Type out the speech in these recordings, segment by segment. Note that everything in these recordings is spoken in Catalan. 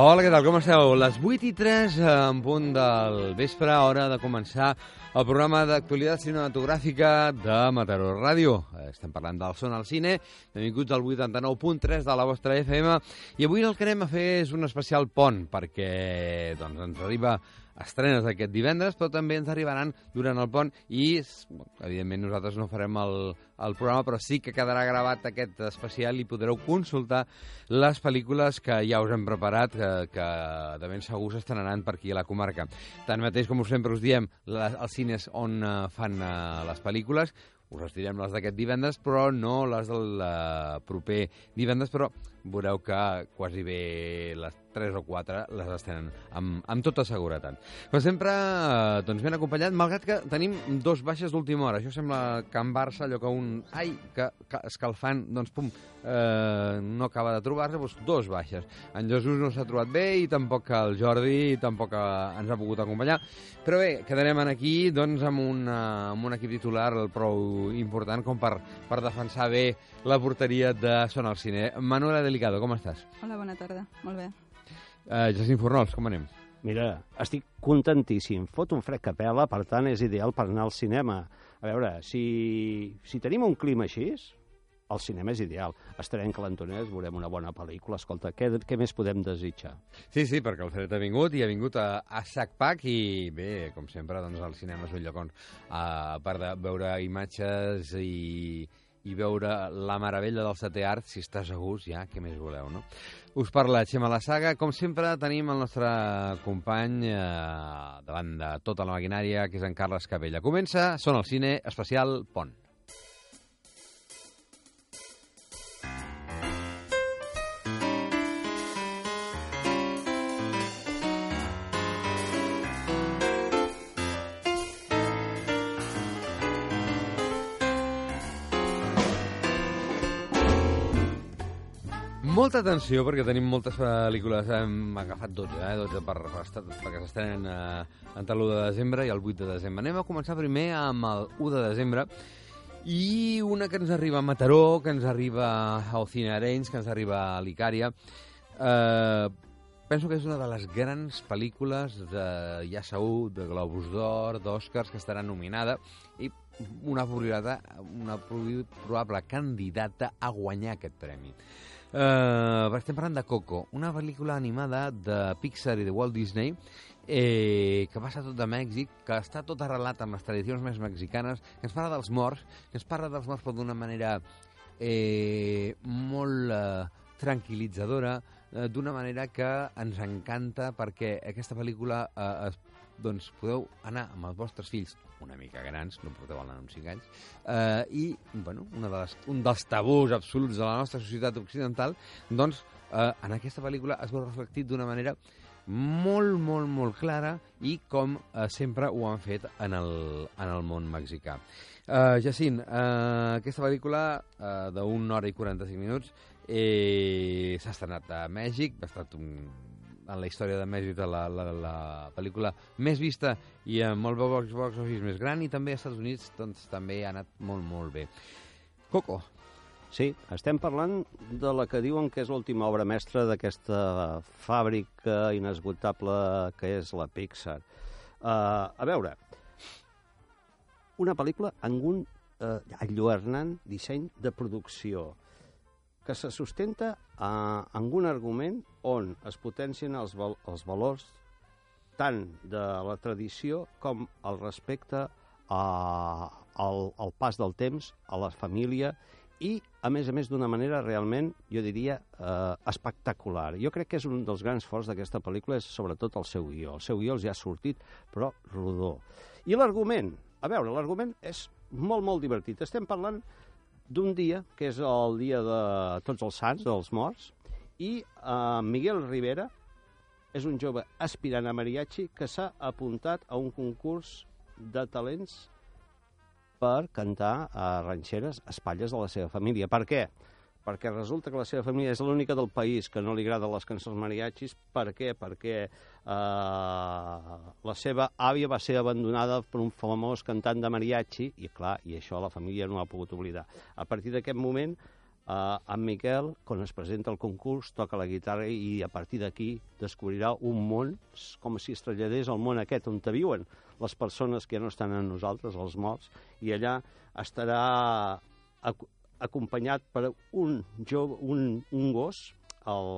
Hola, què tal? Com esteu? Les 8 i 3 en punt del vespre, hora de començar el programa d'actualitat cinematogràfica de Mataró Ràdio. Estem parlant del son al cine, benvinguts al 89.3 de la vostra FM, i avui el que anem a fer és un especial pont, perquè doncs, ens arriba estrenes aquest divendres, però també ens arribaran durant el pont i, evidentment, nosaltres no farem el, el programa, però sí que quedarà gravat aquest especial i podreu consultar les pel·lícules que ja us hem preparat, que, que de ben segur s'estrenaran per aquí a la comarca. Tanmateix, com sempre us diem, les, els cines on uh, fan uh, les pel·lícules, us les direm les d'aquest divendres, però no les del uh, proper divendres, però veureu que quasi bé les 3 o 4 les estenen amb, amb tota seguretat. Com sempre, eh, doncs ben acompanyat, malgrat que tenim dos baixes d'última hora. Això sembla Can Barça, allò que un... Ai, que, que escalfant, doncs pum, eh, no acaba de trobar-se, doncs dos baixes. En Jesús no s'ha trobat bé i tampoc el Jordi tampoc ens ha pogut acompanyar. Però bé, quedarem aquí doncs, amb, una, amb un equip titular prou important com per, per defensar bé la porteria de Son al Cine. Manuela Delicado, com estàs? Hola, bona tarda. Molt bé. Uh, Jacint Fornols, com anem? Mira, estic contentíssim. Fot un fred que pela, per tant, és ideal per anar al cinema. A veure, si, si tenim un clima així, el cinema és ideal. Estarem calentoners, veurem una bona pel·lícula. Escolta, què, què més podem desitjar? Sí, sí, perquè el fred ha vingut i ha vingut a, a sac pack i bé, com sempre, doncs el cinema és un lloc on, a part de veure imatges i, i veure la meravella del setè art, si estàs a gust, ja, què més voleu, no? Us parla Xema La Saga. Com sempre, tenim el nostre company eh, davant de tota la maquinària, que és en Carles Cabella. Comença, són el cine especial Pont. Molta atenció, perquè tenim moltes pel·lícules, hem agafat 12, eh? 12 per, per, perquè s'estrenen eh, entre l'1 de desembre i el 8 de desembre. Anem a començar primer amb el 1 de desembre, i una que ens arriba a Mataró, que ens arriba a Ocine Arenys, que ens arriba a l'Icària. Eh, penso que és una de les grans pel·lícules de ja segur, de Globus d'Or, d'Oscars, que estarà nominada, i una, una probable candidata a guanyar aquest premi. Uh, estem parlant de Coco, una pel·lícula animada de Pixar i de Walt Disney eh, que passa tot de Mèxic, que està tot arrelat amb les tradicions més mexicanes, que ens parla dels morts, que ens parla dels morts però d'una manera eh, molt eh, tranquil·litzadora, eh, d'una manera que ens encanta perquè aquesta pel·lícula eh, es doncs podeu anar amb els vostres fills una mica grans, no porteu anar amb 5 anys, eh, i bueno, una de les, un dels tabús absoluts de la nostra societat occidental, doncs eh, en aquesta pel·lícula es veu reflectit d'una manera molt, molt, molt clara i com eh, sempre ho han fet en el, en el món mexicà. Eh, Jacint, eh, aquesta pel·lícula eh, d'una hora i 45 minuts eh, s'ha estrenat a Mèxic, ha estat un, en la història de Mèxic la, la, la pel·lícula més vista i amb molt box, box office més gran i també als Estats Units doncs, també ha anat molt, molt bé. Coco. Sí, estem parlant de la que diuen que és l'última obra mestra d'aquesta fàbrica inesgotable que és la Pixar. Uh, a veure, una pel·lícula amb un uh, enlluernant disseny de producció que se sustenta uh, en un argument on es potencien els, val els valors tant de la tradició com el respecte a, al, al pas del temps, a la família i, a més a més, d'una manera realment, jo diria, eh, espectacular. Jo crec que és un dels grans forts d'aquesta pel·lícula, és sobretot el seu guió. El seu guió els ja ha sortit, però rodó. I l'argument? A veure, l'argument és molt, molt divertit. Estem parlant d'un dia, que és el dia de tots els sants, dels morts, i eh, Miguel Rivera és un jove aspirant a mariachi que s'ha apuntat a un concurs de talents per cantar a ranxeres espatlles de la seva família. Per què? Perquè resulta que la seva família és l'única del país que no li agraden les cançons mariachis. Per què? Perquè eh, la seva àvia va ser abandonada per un famós cantant de mariachi i, clar, i això la família no ha pogut oblidar. A partir d'aquest moment, Uh, en Miquel, quan es presenta al concurs, toca la guitarra i a partir d'aquí descobrirà un món com si es traslladés al món aquest on te viuen les persones que ja no estan amb nosaltres, els morts, i allà estarà acompanyat per un, jove, un, un gos, el,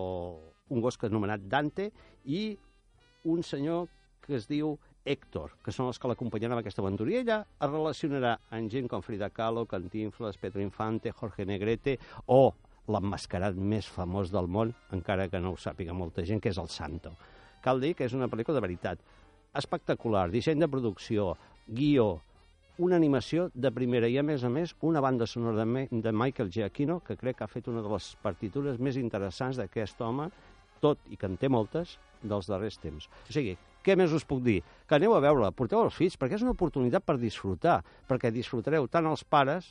un gos que és anomenat Dante, i un senyor que es diu Héctor, que són els que l'acompanyaran en aquesta aventura. I ella es relacionarà amb gent com Frida Kahlo, Cantinflas, Pedro Infante, Jorge Negrete o l'emmascarat més famós del món, encara que no ho sàpiga molta gent, que és el Santo. Cal dir que és una pel·lícula de veritat. Espectacular, disseny de producció, guió, una animació de primera i, a més a més, una banda sonora de, de Michael Giacchino, que crec que ha fet una de les partitures més interessants d'aquest home, tot i que en té moltes, dels darrers temps. O sigui, què més us puc dir? Que aneu a veure-la, porteu els fills, perquè és una oportunitat per disfrutar, perquè disfrutareu tant els pares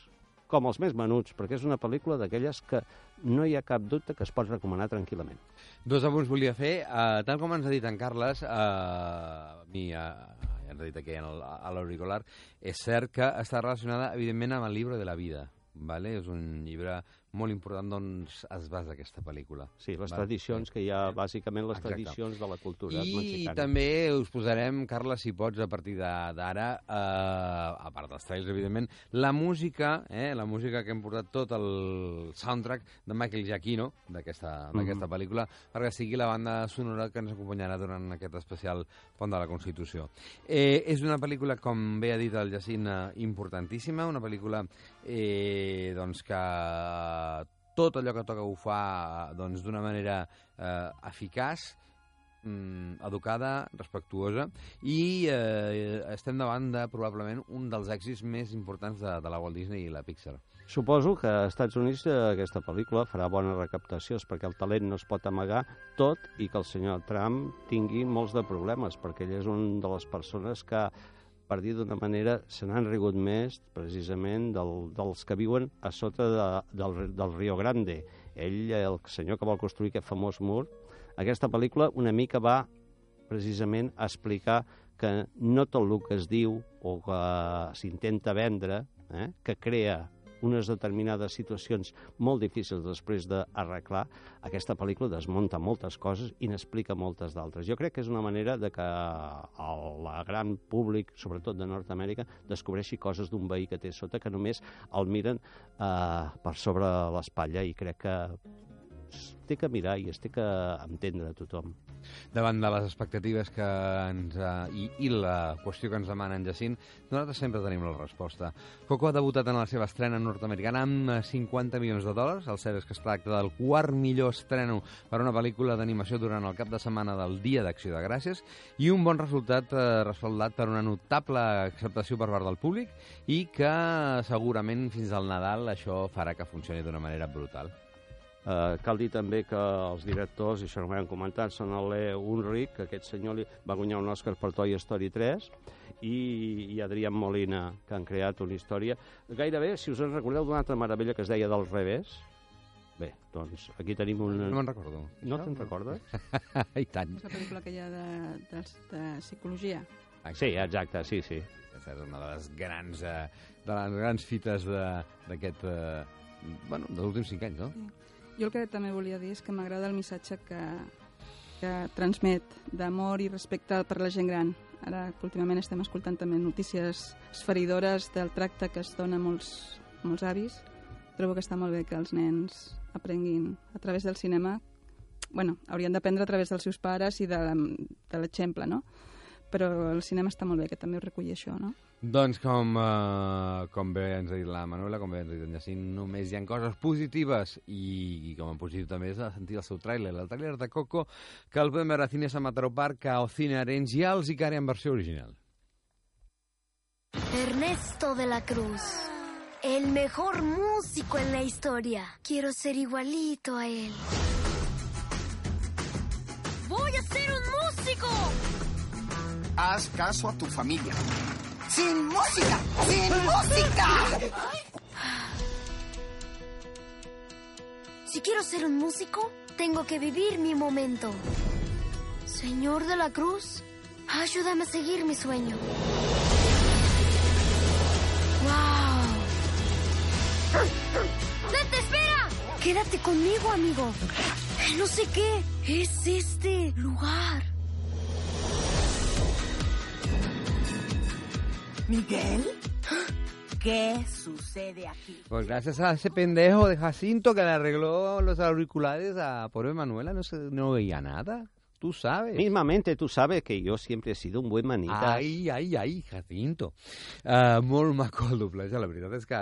com els més menuts, perquè és una pel·lícula d'aquelles que no hi ha cap dubte que es pot recomanar tranquil·lament. Dos apunts volia fer. Uh, tal com ens ha dit en Carles, uh, a mi, uh, ja ens ha dit aquí en el, a l'auricular, és cert que està relacionada, evidentment, amb el llibre de la vida. Vale? És un llibre molt important d'on es basa aquesta pel·lícula. Sí, les vale? tradicions, que hi ha bàsicament les Exacte. tradicions de la cultura I mexicana. I també us posarem, Carles, si pots, a partir d'ara, eh, a part dels trails, evidentment, la música, eh, la música que hem portat tot el soundtrack de Michael Giacchino, d'aquesta mm -hmm. pel·lícula, perquè sigui la banda sonora que ens acompanyarà durant aquest especial Pont de la Constitució. Eh, és una pel·lícula, com bé ha dit el Jacint, eh, importantíssima, una pel·lícula eh, doncs que tot allò que toca ho fa doncs, d'una manera eh, eficaç, mm, educada, respectuosa, i eh, estem davant de, probablement, un dels èxits més importants de, de la Walt Disney i la Pixar. Suposo que als Estats Units eh, aquesta pel·lícula farà bones recaptacions perquè el talent no es pot amagar tot i que el senyor Trump tingui molts de problemes perquè ell és un de les persones que per dir d'una manera, se n'han rigut més precisament del, dels que viuen a sota de, del, del Rio Grande. Ell, el senyor que vol construir aquest famós mur, aquesta pel·lícula una mica va precisament a explicar que no tot el que es diu o que s'intenta vendre, eh, que crea unes determinades situacions molt difícils després d'arreglar, aquesta pel·lícula desmunta moltes coses i n'explica moltes d'altres. Jo crec que és una manera de que el gran públic, sobretot de Nord-Amèrica, descobreixi coses d'un veí que té sota que només el miren eh, per sobre l'espatlla i crec que es té que mirar i es té que entendre a tothom. Davant de les expectatives que ens, uh, i, i la qüestió que ens demana en Jacint, nosaltres sempre tenim la resposta. Coco ha debutat en la seva estrena nord-americana amb 50 milions de dòlars. El cert és que es tracta del quart millor estreno per una pel·lícula d'animació durant el cap de setmana del Dia d'Acció de Gràcies i un bon resultat eh, respaldat per una notable acceptació per part del públic i que segurament fins al Nadal això farà que funcioni d'una manera brutal. Eh, cal dir també que els directors, i això no m'ho han comentat, són el Leo Ulrich, que aquest senyor li va guanyar un Oscar per Toy Story 3, i, i Adrián Molina, que han creat una història. Gairebé, si us en recordeu d'una altra meravella que es deia del revés, bé, doncs aquí tenim un... No me'n recordo. No te'n recordes? I tant. És la pel·lícula que hi ha de, de, de psicologia. Exacte. Sí, exacte, sí, sí. Aquesta és una de les grans, eh, de les grans fites d'aquest... Eh, bueno, dels últims cinc anys, no? Sí. Jo el que també volia dir és que m'agrada el missatge que, que transmet d'amor i respecte per la gent gran. Ara últimament estem escoltant també notícies esferidores del tracte que es dona a molts, molts avis. Trobo que està molt bé que els nens aprenguin a través del cinema bueno, haurien d'aprendre a través dels seus pares i de, l'exemple, no? Però el cinema està molt bé, que també ho reculli això, no? Doncs com, uh, com bé ens ha dit la Manuela, com bé ens ha dit en Jacint, només hi ha coses positives i, i com a positiu també és sentir el seu tràiler, el tràiler de Coco, que el podem veure a Cines a Mataró Park, o Cine Arenys i als Icari en versió original. Ernesto de la Cruz, el mejor músico en la historia. Quiero ser igualito a él. ¡Voy a ser un músico! Haz caso a tu familia. ¡Sin música! ¡Sin música! Si quiero ser un músico, tengo que vivir mi momento. Señor de la Cruz, ayúdame a seguir mi sueño. ¡Wow! ¡Vete, espera! Quédate conmigo, amigo. No sé qué. Es este lugar. ¿Miguel? ¿Qué sucede aquí? Pues gracias a ese pendejo de Jacinto que le arregló los auriculares a pobre Manuela, no, se, no veía nada. Tú sabes. Mismamente, tú sabes que yo siempre he sido un buen manita. Ai, ai, ai, Jacinto. Uh, molt maco el doblatge, la veritat és que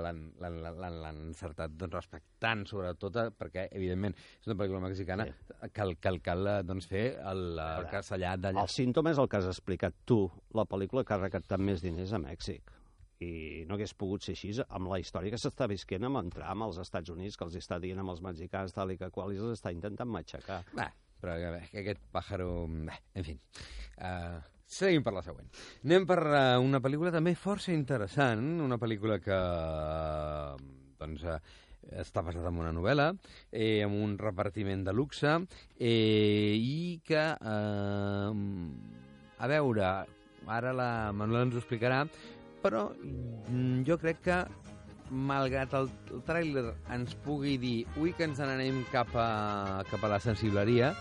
l'han encertat doncs, respectant, sobretot, eh, perquè, evidentment, és una pel·lícula mexicana, Sí. cal, cal, cal eh, doncs, fer el, el castellà d'allà. El símptoma és el que has explicat tu. La pel·lícula que ha recaptat més diners a Mèxic. I no hagués pogut ser així amb la història que s'està visquent amb entrar amb els Estats Units, que els està dient amb els mexicans, tal i que qual, i els està intentant matxacar. Bé, però bé, que aquest pàjaro... Bé, en fi. Uh, seguim per la següent. Anem per uh, una pel·lícula també força interessant, una pel·lícula que uh, doncs, uh, està basada en una novel·la, eh, amb un repartiment de luxe, eh, i que, eh, a veure, ara la Manuela ens ho explicarà, però mm, jo crec que malgrat el, tràiler ens pugui dir ui que ens n'anem cap, a, cap a la sensibleria,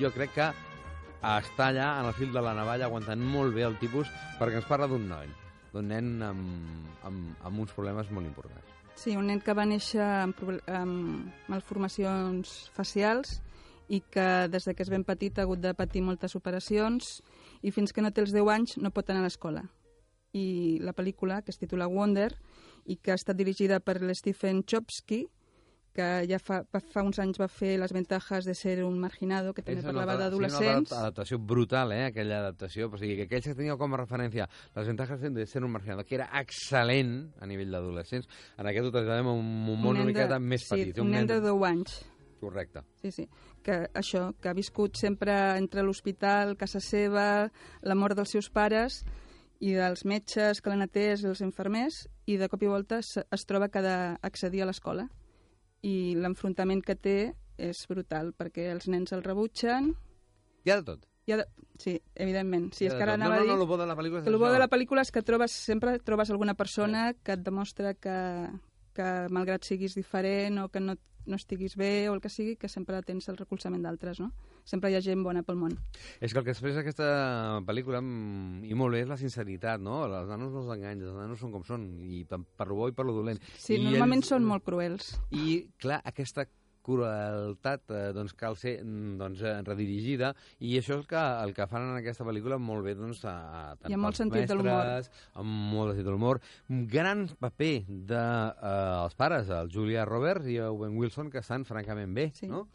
jo crec que està allà en el fil de la navalla aguantant molt bé el tipus perquè ens parla d'un noi, d'un nen amb, amb, amb uns problemes molt importants. Sí, un nen que va néixer amb, amb malformacions facials i que des de que és ben petit ha hagut de patir moltes operacions i fins que no té els 10 anys no pot anar a l'escola. I la pel·lícula, que es titula Wonder, i que ha estat dirigida per l'Stephen Chomsky, que ja fa, fa- uns anys va fer Les ventajas de ser un marginado, que també És parlava d'adolescents. Sí, una adaptació brutal, eh, aquella adaptació. O sigui, que aquells que tenia com a referència les ventajas de ser un marginado, que era excel·lent a nivell d'adolescents, en aquest ho traslladem a un món una nen de- miqueta més sí, petit. un nen de 10 anys. Correcte. Sí, sí. Que això, que ha viscut sempre entre l'hospital, casa seva, la mort dels seus pares i dels metges que l'han atès, els infermers, i de cop i volta es, es troba que ha d'accedir a l'escola. I l'enfrontament que té és brutal, perquè els nens el rebutgen... Hi ha de tot. I ha de... Sí, evidentment. Sí, Hi és que ara no, dir... no, no, el bo de la pel·lícula és que el bo de la pel·lícula és que trobes, sempre trobes alguna persona que et demostra que, que malgrat siguis diferent o que no, no estiguis bé o el que sigui, que sempre tens el recolzament d'altres, no? Sempre hi ha gent bona pel món. És que el que expressa aquesta pel·lícula, mm, i molt bé, és la sinceritat, no? Els nanos no els enganyes, els nanos són com són, i per, lo bo i per lo dolent. Sí, I normalment ells- són molt cruels. I, clar, aquesta crueltat eh, doncs, cal ser mm, doncs, eh, redirigida i això és el que, el que fan en aquesta pel·lícula molt bé doncs, a, a, tant I amb molt sentit de l'humor. amb molt de sentit de l'humor un gran paper de, eh, els pares, el Julia Roberts i el Owen Wilson que estan francament bé Sí. no?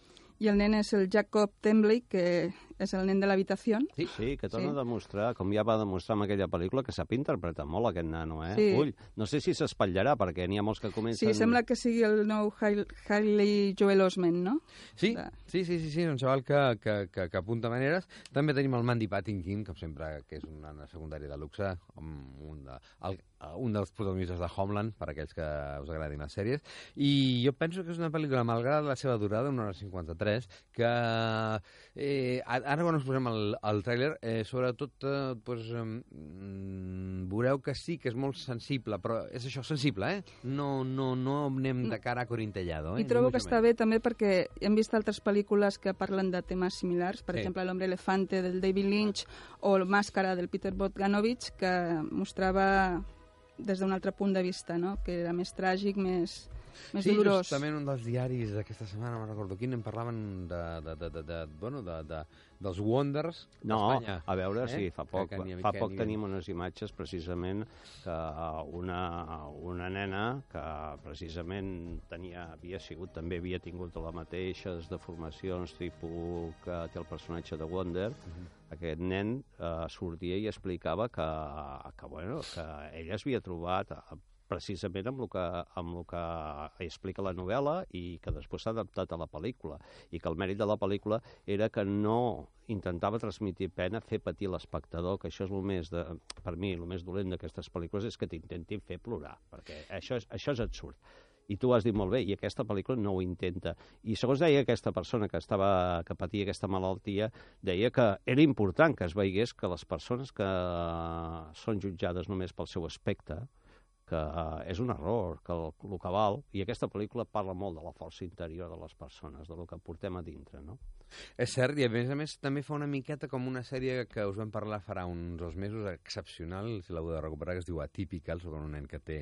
I el nen és el Jacob Tembley, que és el nen de l'habitació. Sí. Sí, que torna Sí. a demostrar, com ja va demostrar amb aquella pel·lícula, que sap interpretar molt aquest nano, eh? Sí. Ull, no sé si s'espatllarà, perquè n'hi ha molts que comencen... Sí, sembla que sigui el nou Hail- Hailey Joel Osment, no? Sí, De- sí, sí, sí, sí, un xaval que, que, que, que apunta maneres. També tenim el Mandy Patinkin, com sempre, que és un nana secundari de luxe, amb un, de, el, un dels protagonistes de Homeland, per aquells que us agradin les sèries. I jo penso que és una pel·lícula, malgrat la seva durada, una hora 53, que eh, ara quan us posem el, el tràiler, eh, sobretot eh, pues, eh, mm, veureu que sí que és molt sensible, però és això, sensible, eh? No, no, no anem de cara a Corintellado, eh? I trobo que està bé també perquè hem vist altres pel·lícules que parlen de temes similars, per Sí. exemple L'hombre elefante del David Lynch o El màscara del Peter Bogdanovich, que mostrava des d'un altre punt de vista, no? que era més tràgic, més, més sí, dolorós. justament un dels diaris d'aquesta setmana, no recordo quin, en parlaven de, de, de, de, de, bueno, de, de, dels Wonders No, d'Espanya. a veure, Eh? sí, fa poc, Que- que fa poc tenim unes imatges precisament que una, una nena que precisament tenia, havia sigut, també havia tingut les mateixes deformacions tipus que té el personatge de Wonder, aquest nen eh, sortia i explicava que, que, bueno, que ell es havia trobat precisament amb el, que, amb el que explica la novel·la i que després s'ha adaptat a la pel·lícula i que el mèrit de la pel·lícula era que no intentava transmitir pena, fer patir l'espectador, que això és el més de, per mi, el més dolent d'aquestes pel·lícules és que t'intentin fer plorar, perquè això és, això és absurd. I tu has dit molt bé, i aquesta pel·lícula no ho intenta. I segons deia aquesta persona que, estava, que patia aquesta malaltia, deia que era important que es veigués que les persones que són jutjades només pel seu aspecte, que uh, és un error, que el, el que val, i aquesta pel·lícula parla molt de la força interior de les persones, de lo que portem a dintre, no? És cert, i a més a més també fa una miqueta com una sèrie que us vam parlar farà uns dos mesos, excepcional, si l'heu de recuperar, que es diu Atypical, sobre un nen que té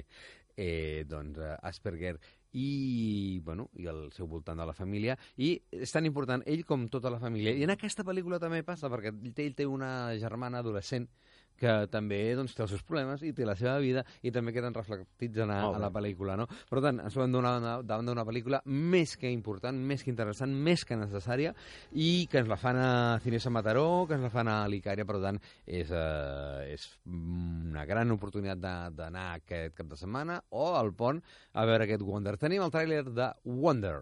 eh, doncs, eh, Asperger i, bueno, i el seu voltant de la família i és tan important ell com tota la família i en aquesta pel·lícula també passa perquè ell té una germana adolescent que també doncs, té els seus problemes i té la seva vida i també queden reflectits en, a, en la pel·lícula. No? Per tant, ens trobem davant d'una pel·lícula més que important, més que interessant, més que necessària i que ens la fan a Cinesa Mataró, que ens la fan a l'Icària, per tant, és, eh, és una gran oportunitat de- d'anar aquest cap de setmana o al pont a veure aquest Wonder. Tenim el tràiler de Wonder.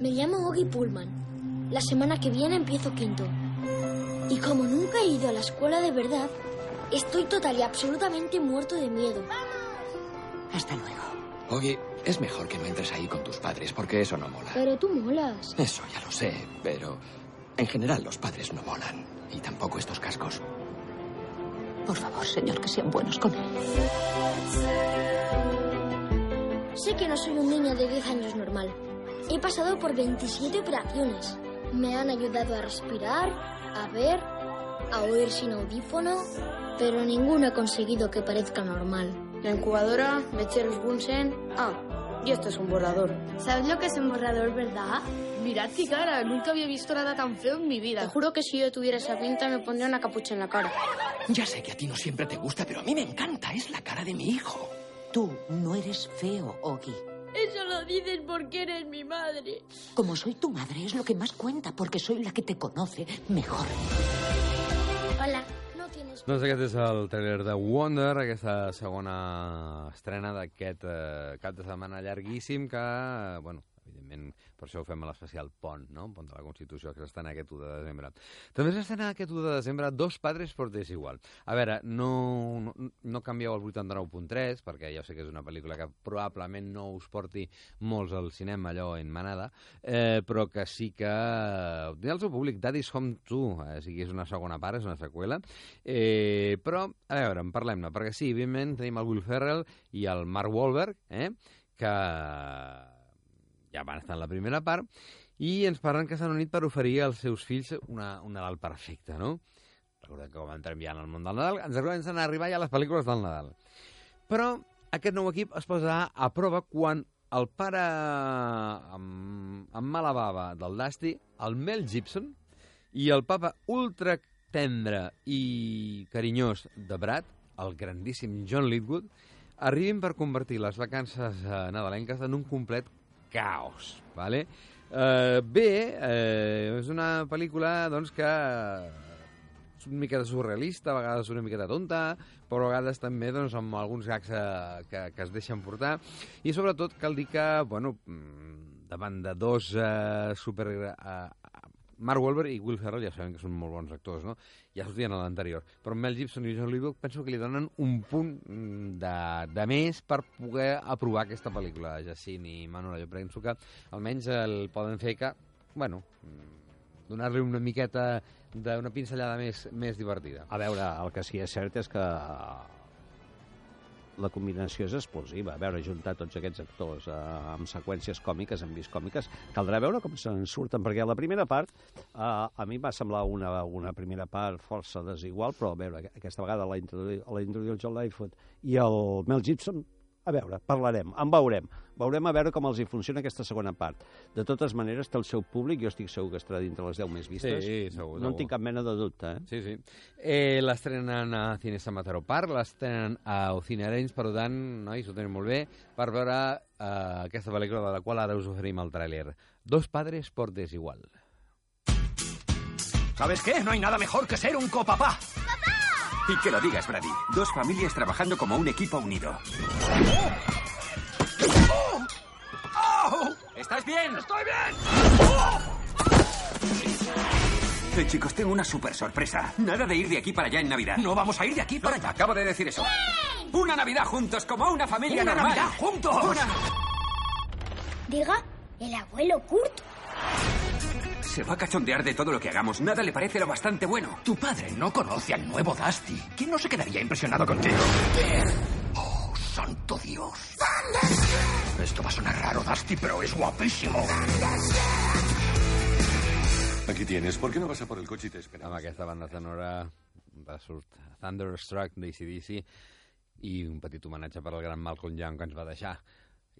Me llamo Oggy Pullman. La semana que viene empiezo quinto. Y como nunca he ido a la escuela de verdad, estoy total y absolutamente muerto de miedo. Hasta luego. Oye, es mejor que no entres ahí con tus padres, porque eso no mola. Pero tú molas. Eso ya lo sé, pero en general los padres no molan. Y tampoco estos cascos. Por favor, señor, que sean buenos con él. Sé que no soy un niño de 10 años normal. He pasado por 27 operaciones. Me han ayudado a respirar, a ver, a oír sin audífono, pero ninguno ha conseguido que parezca normal. La incubadora, mecheros Bunsen. Ah, y esto es un borrador. ¿Sabes lo que es un borrador, verdad? Mirad qué cara, nunca había visto nada tan feo en mi vida. Te juro que si yo tuviera esa pinta me pondría una capucha en la cara. Ya sé que a ti no siempre te gusta, pero a mí me encanta. Es la cara de mi hijo. Tú no eres feo, Oggy. Eso lo dices porque eres mi madre. Como soy tu madre, es lo que más cuenta, porque soy la que te conoce mejor. Doncs aquest és el trailer de Wonder, aquesta segona estrena d'aquest eh, cap de setmana llarguíssim que, eh, bueno, evidentment, per això ho fem a l'especial Pont, no? Pont de la Constitució, que s'estrena aquest 1 de desembre. També s'estrena aquest 1 de desembre Dos padres por desigual. A veure, no, no, no canvieu el 89.3, perquè ja sé que és una pel·lícula que probablement no us porti molts al cinema, allò en manada, eh, però que sí que té el seu públic. Daddy's Home 2, eh, o sigui, és una segona part, és una seqüela, eh, però, a veure, en parlem-ne, perquè sí, evidentment tenim el Will Ferrell i el Mark Wahlberg, eh, que ja van estar en la primera part, i ens parlen que s'han unit per oferir als seus fills una, un Nadal perfecte, no? Recordem que com entrem ja en el món del Nadal, ens comencen a arribar ja les pel·lícules del Nadal. Però aquest nou equip es posarà a prova quan el pare amb, amb mala bava del Dusty, el Mel Gibson, i el papa ultra tendre i carinyós de Brad, el grandíssim John Litwood, arribin per convertir les vacances eh, nadalenques en un complet caos, ¿vale? Eh, bé, eh, és una pel·lícula doncs, que és una miqueta surrealista, a vegades una miqueta tonta, però a vegades també doncs, amb alguns gags eh, que, que es deixen portar. I sobretot cal dir que, bueno, mm, davant de dos eh, super... Eh, Mark Wahlberg i Will Ferrell ja sabem que són molt bons actors, no? Ja sortien a l'anterior. Però Mel Gibson i John Lithgow penso que li donen un punt mm, de, de més per poder aprovar aquesta pel·lícula. Jacint i Manuela, jo penso que almenys el poden fer que, bueno, mm, donar-li una miqueta d'una pinzellada més, més divertida. A veure, el que sí que és cert és que la combinació és explosiva. A veure, juntar tots aquests actors eh, amb seqüències còmiques, amb vis còmiques, caldrà veure com se'n surten, perquè la primera part eh, a mi va semblar una, una primera part força desigual, però a veure, aquesta vegada la introduir, la introduir el John Lightfoot i el Mel Gibson, a veure, parlarem, en veurem. Veurem a veure com els hi funciona aquesta segona part. De totes maneres, té el seu públic, jo estic segur que estarà dintre les 10 més vistes. Sí, segur, No en segur. tinc cap mena de dubte, eh? Sí, sí. Eh, l'estrenen a Cinesa Mataró Park, l'estrenen a Ocine Arenys, per tant, nois, ho tenim molt bé, per veure eh, aquesta pel·lícula de la qual ara us oferim el tràiler. Dos padres por desigual. ¿Sabes qué? No hay nada mejor que ser un copapá. Y que lo digas, Brady. Dos familias trabajando como un equipo unido. ¿Estás bien? ¡Estoy bien! Eh, chicos, tengo una super sorpresa. Nada de ir de aquí para allá en Navidad. No vamos a ir de aquí para allá. Acabo de decir eso. Una Navidad juntos, como una familia ¡Una normal. Navidad juntos! Una- Diga, el abuelo Kurt. Se va a cachondear de todo lo que hagamos. Nada le parece lo bastante bueno. Tu padre no conoce al nuevo Dusty. ¿Quién no se quedaría impresionado contigo? Oh, santo Dios. Esto va a sonar raro, Dusty, pero es guapísimo. Aquí tienes. ¿Por qué no vas a por el coche y te esperas? Amb aquesta banda sonora de surt Thunderstruck d'ACDC i un petit homenatge per al gran Malcolm Young que ens va deixar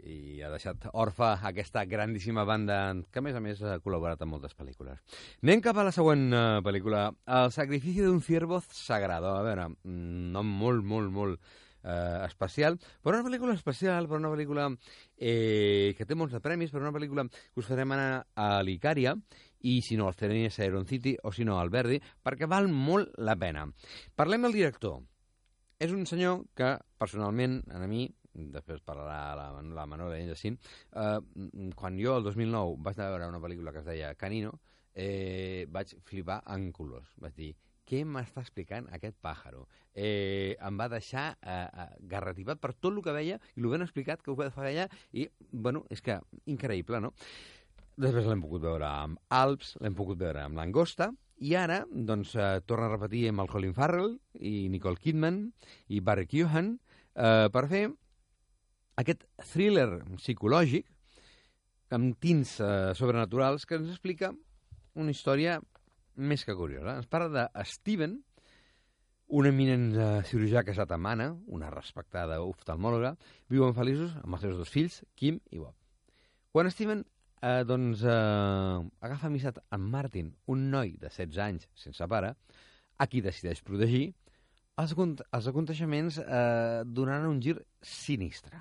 i ha deixat orfa aquesta grandíssima banda que a més a més ha col·laborat en moltes pel·lícules. Anem cap a la següent uh, pel·lícula, El sacrifici d'un ciervo sagrado. A veure, un nom molt, molt, molt eh, especial, però una pel·lícula especial, però una pel·lícula eh, que té molts de premis, però una pel·lícula que us farem anar a l'Icària, i si no els tenéis a Iron City o si no al Verdi, perquè val molt la pena. Parlem del director. És un senyor que, personalment, a mi, després parlarà la, la Manola i Jacint, eh, quan jo, el 2009, vaig anar a veure una pel·lícula que es deia Canino, eh, vaig flipar en colors. Vaig dir, què m'està explicant aquest pàjaro? Eh, em va deixar eh, eh, garrativat per tot el que veia i el ben explicat que ho va fer allà i, bueno, és que increïble, no? Després l'hem pogut veure amb Alps, l'hem pogut veure amb Langosta, i ara, doncs, eh, torna a repetir amb el Colin Farrell i Nicole Kidman i Barry Keoghan eh, per fer aquest thriller psicològic amb tints eh, sobrenaturals que ens explica una història més que curiosa. Ens parla de Steven, un eminent eh, cirurgià casat amb Anna, una respectada oftalmòloga, viuen feliços amb els seus dos fills, Kim i Bob. Quan Steven eh, doncs, eh, agafa amistat amb Martin, un noi de 16 anys sense pare, a qui decideix protegir, els, els aconteixements eh, donaran un gir sinistre.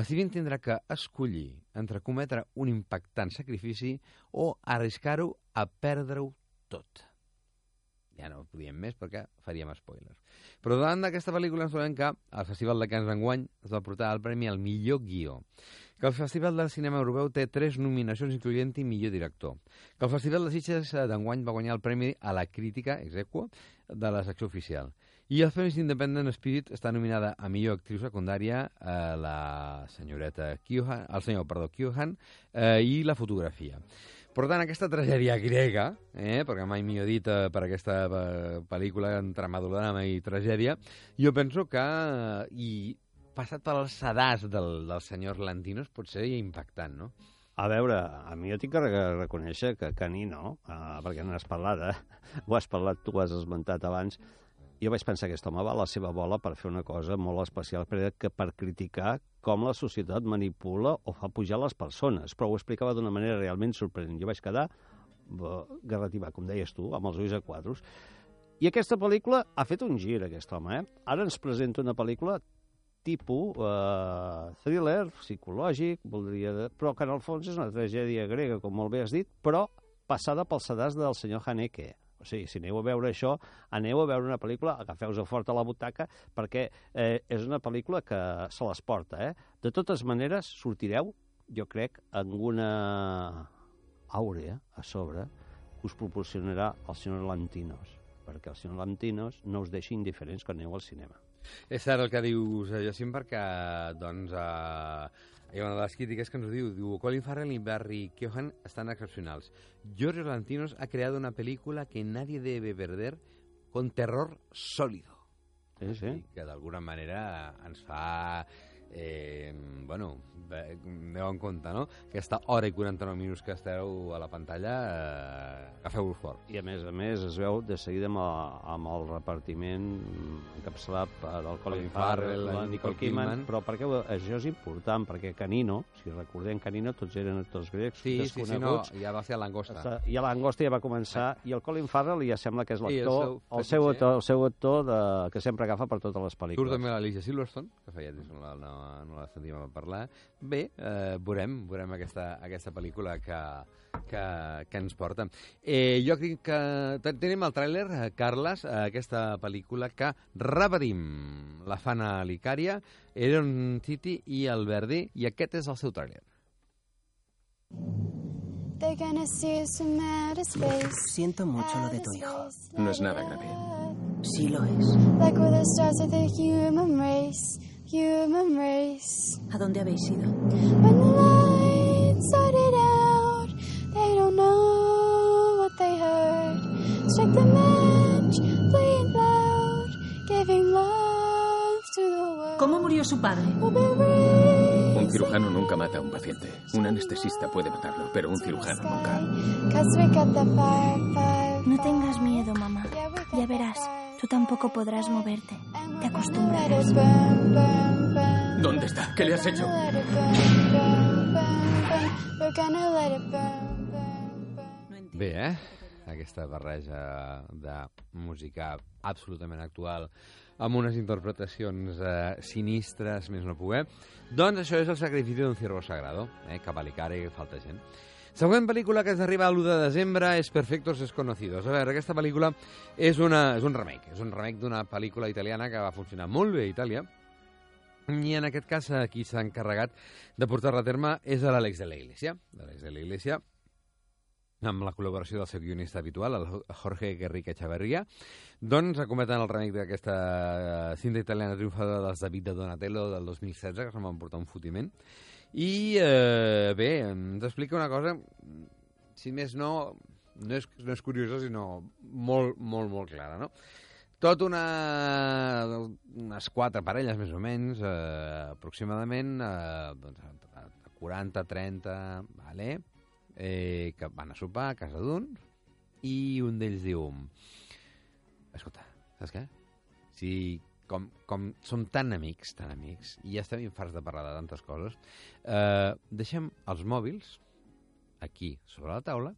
Steven tindrà que escollir entre cometre un impactant sacrifici o arriscar-ho a perdre-ho tot. Ja no podíem més perquè faríem spoilers. Però davant d'aquesta pel·lícula ens trobem que el Festival de Cants d'enguany es va portar el premi al millor guió, que el Festival del Cinema Europeu té tres nominacions, incloent-hi millor director, que el Festival de Sitges d'enguany va guanyar el premi a la crítica exequa de la secció oficial, i els Premis Independent Spirit està nominada a millor actriu secundària eh, la senyoreta Kyohan, el senyor, perdó, Kyohan eh, i la fotografia. Per tant, aquesta tragèdia grega, eh, perquè mai he dit eh, per aquesta eh, pel·lícula entre melodrama i tragèdia, jo penso que, eh, i passat pel sedàs del, del senyor Lantinos, pot ser impactant, no? A veure, a mi jo tinc que reconèixer que Canino, uh, perquè no has parlat, eh? ho has parlat, tu ho has esmentat abans, jo vaig pensar que aquest home va a la seva bola per fer una cosa molt especial, que per criticar com la societat manipula o fa pujar les persones, però ho explicava d'una manera realment sorprenent. Jo vaig quedar garrativat, com deies tu, amb els ulls a quadros. I aquesta pel·lícula ha fet un gir, aquest home, eh? Ara ens presenta una pel·lícula tipus eh, thriller, psicològic, voldria però que en el fons és una tragèdia grega, com molt bé has dit, però passada pel sedàs del senyor Haneke. O sigui, si aneu a veure això, aneu a veure una pel·lícula, agafeu-vos fort a la butaca, perquè eh, és una pel·lícula que se les porta. Eh? De totes maneres, sortireu, jo crec, amb una àurea a sobre que us proporcionarà el senyor Lantinos, perquè el senyor Lantinos no us deixi indiferents quan aneu al cinema. És cert el que dius, eh, Jacint, perquè doncs, eh, ha una de les crítiques que ens diu, diu Colin Farrell y Barry Keoghan están excepcionals. George Lantinos ha creado una película que nadie debe perder con terror sólido. Sí, sí. que d'alguna manera ens fa eh, bueno, aneu en compte, no? Aquesta hora i 49 minuts que esteu a la pantalla, eh, agafeu-vos fort. I a més a més es veu de seguida amb, el, amb el repartiment encapçalat del Colin Farrell, la Nicole Kidman, però perquè això és important, perquè Canino, si recordem Canino, tots eren actors grecs sí, desconeguts. Sí, sí, no, ja va ser a l'Angosta. I a l'Angosta ja va començar, i el Colin Farrell ja sembla que és l'actor, el, el, seu actor, el seu actor de, que sempre agafa per totes les pel·lícules. Surt també l'Alicia Silverstone, que feia temps no, no, no la sentíem a parlar. Bé, eh, veurem, veurem aquesta, aquesta pel·lícula que, que, que ens porta. Eh, jo crec que tenim el tràiler, eh, Carles, eh, aquesta pel·lícula que repetim. La fan a l'Icària, Aaron City i el Verdi, i aquest és el seu tràiler. Siento mucho lo de tu hijo. No es nada grave. Sí lo es. Human race. ¿A dónde habéis ido? When the lights started out, they don't know what they heard. Strike the match, play it loud, giving love to the world. ¿Cómo murió su padre? Un cirujano nunca mata a un paciente. Un anestesista puede matarlo, pero un cirujano nunca. No tengas miedo, mamá. Ya verás, tú tampoco podrás moverte. Te acostumbrarás. ¿Dónde está? ¿Qué le has hecho? Bé, eh? Aquesta barreja de música absolutament actual amb unes interpretacions eh, sinistres, més no poder. Doncs això és el sacrifici d'un ciervo sagrado, eh? Que falta gent. Següent pel·lícula que ens arriba a l'1 de desembre és Perfectos Desconocidos. A veure, aquesta pel·lícula és, una, és un remake. És un remake d'una pel·lícula italiana que va funcionar molt bé a Itàlia, i en aquest cas, qui s'ha encarregat de portar-la a terme és l'Àlex de la Iglesia. L'Àlex de la Iglesia, amb la col·laboració del seu guionista habitual, el Jorge Guerrica Echeverría, doncs acometen el remake d'aquesta eh, cinta italiana triomfadora dels David de Donatello del 2016, que se'n van portar un fotiment. I, eh, bé, ens explica una cosa, si més no, no és, no és curiosa, sinó molt, molt, molt clara, no? Tot una, unes quatre parelles, més o menys, eh, aproximadament, eh, doncs, 40, 30, vale? eh, que van a sopar a casa d'un i un d'ells diu escolta, saps què? Si com, com som tan amics, tan amics, i ja estem infarts de parlar de tantes coses, eh, deixem els mòbils aquí, sobre la taula,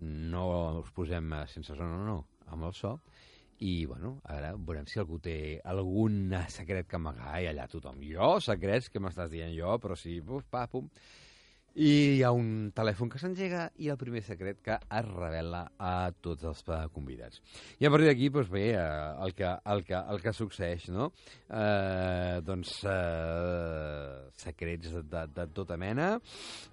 no els posem eh, sense son o no, amb el so, i, bueno, ara veurem si algú té algun secret que amagar i allà tothom. Jo, secrets, que m'estàs dient jo, però sí, puf, pa, pum. I hi ha un telèfon que s'engega i el primer secret que es revela a tots els eh, convidats. I a partir d'aquí, doncs bé, eh, el, que, el, que, el que succeeix, no? Eh, doncs eh, secrets de, de, de tota mena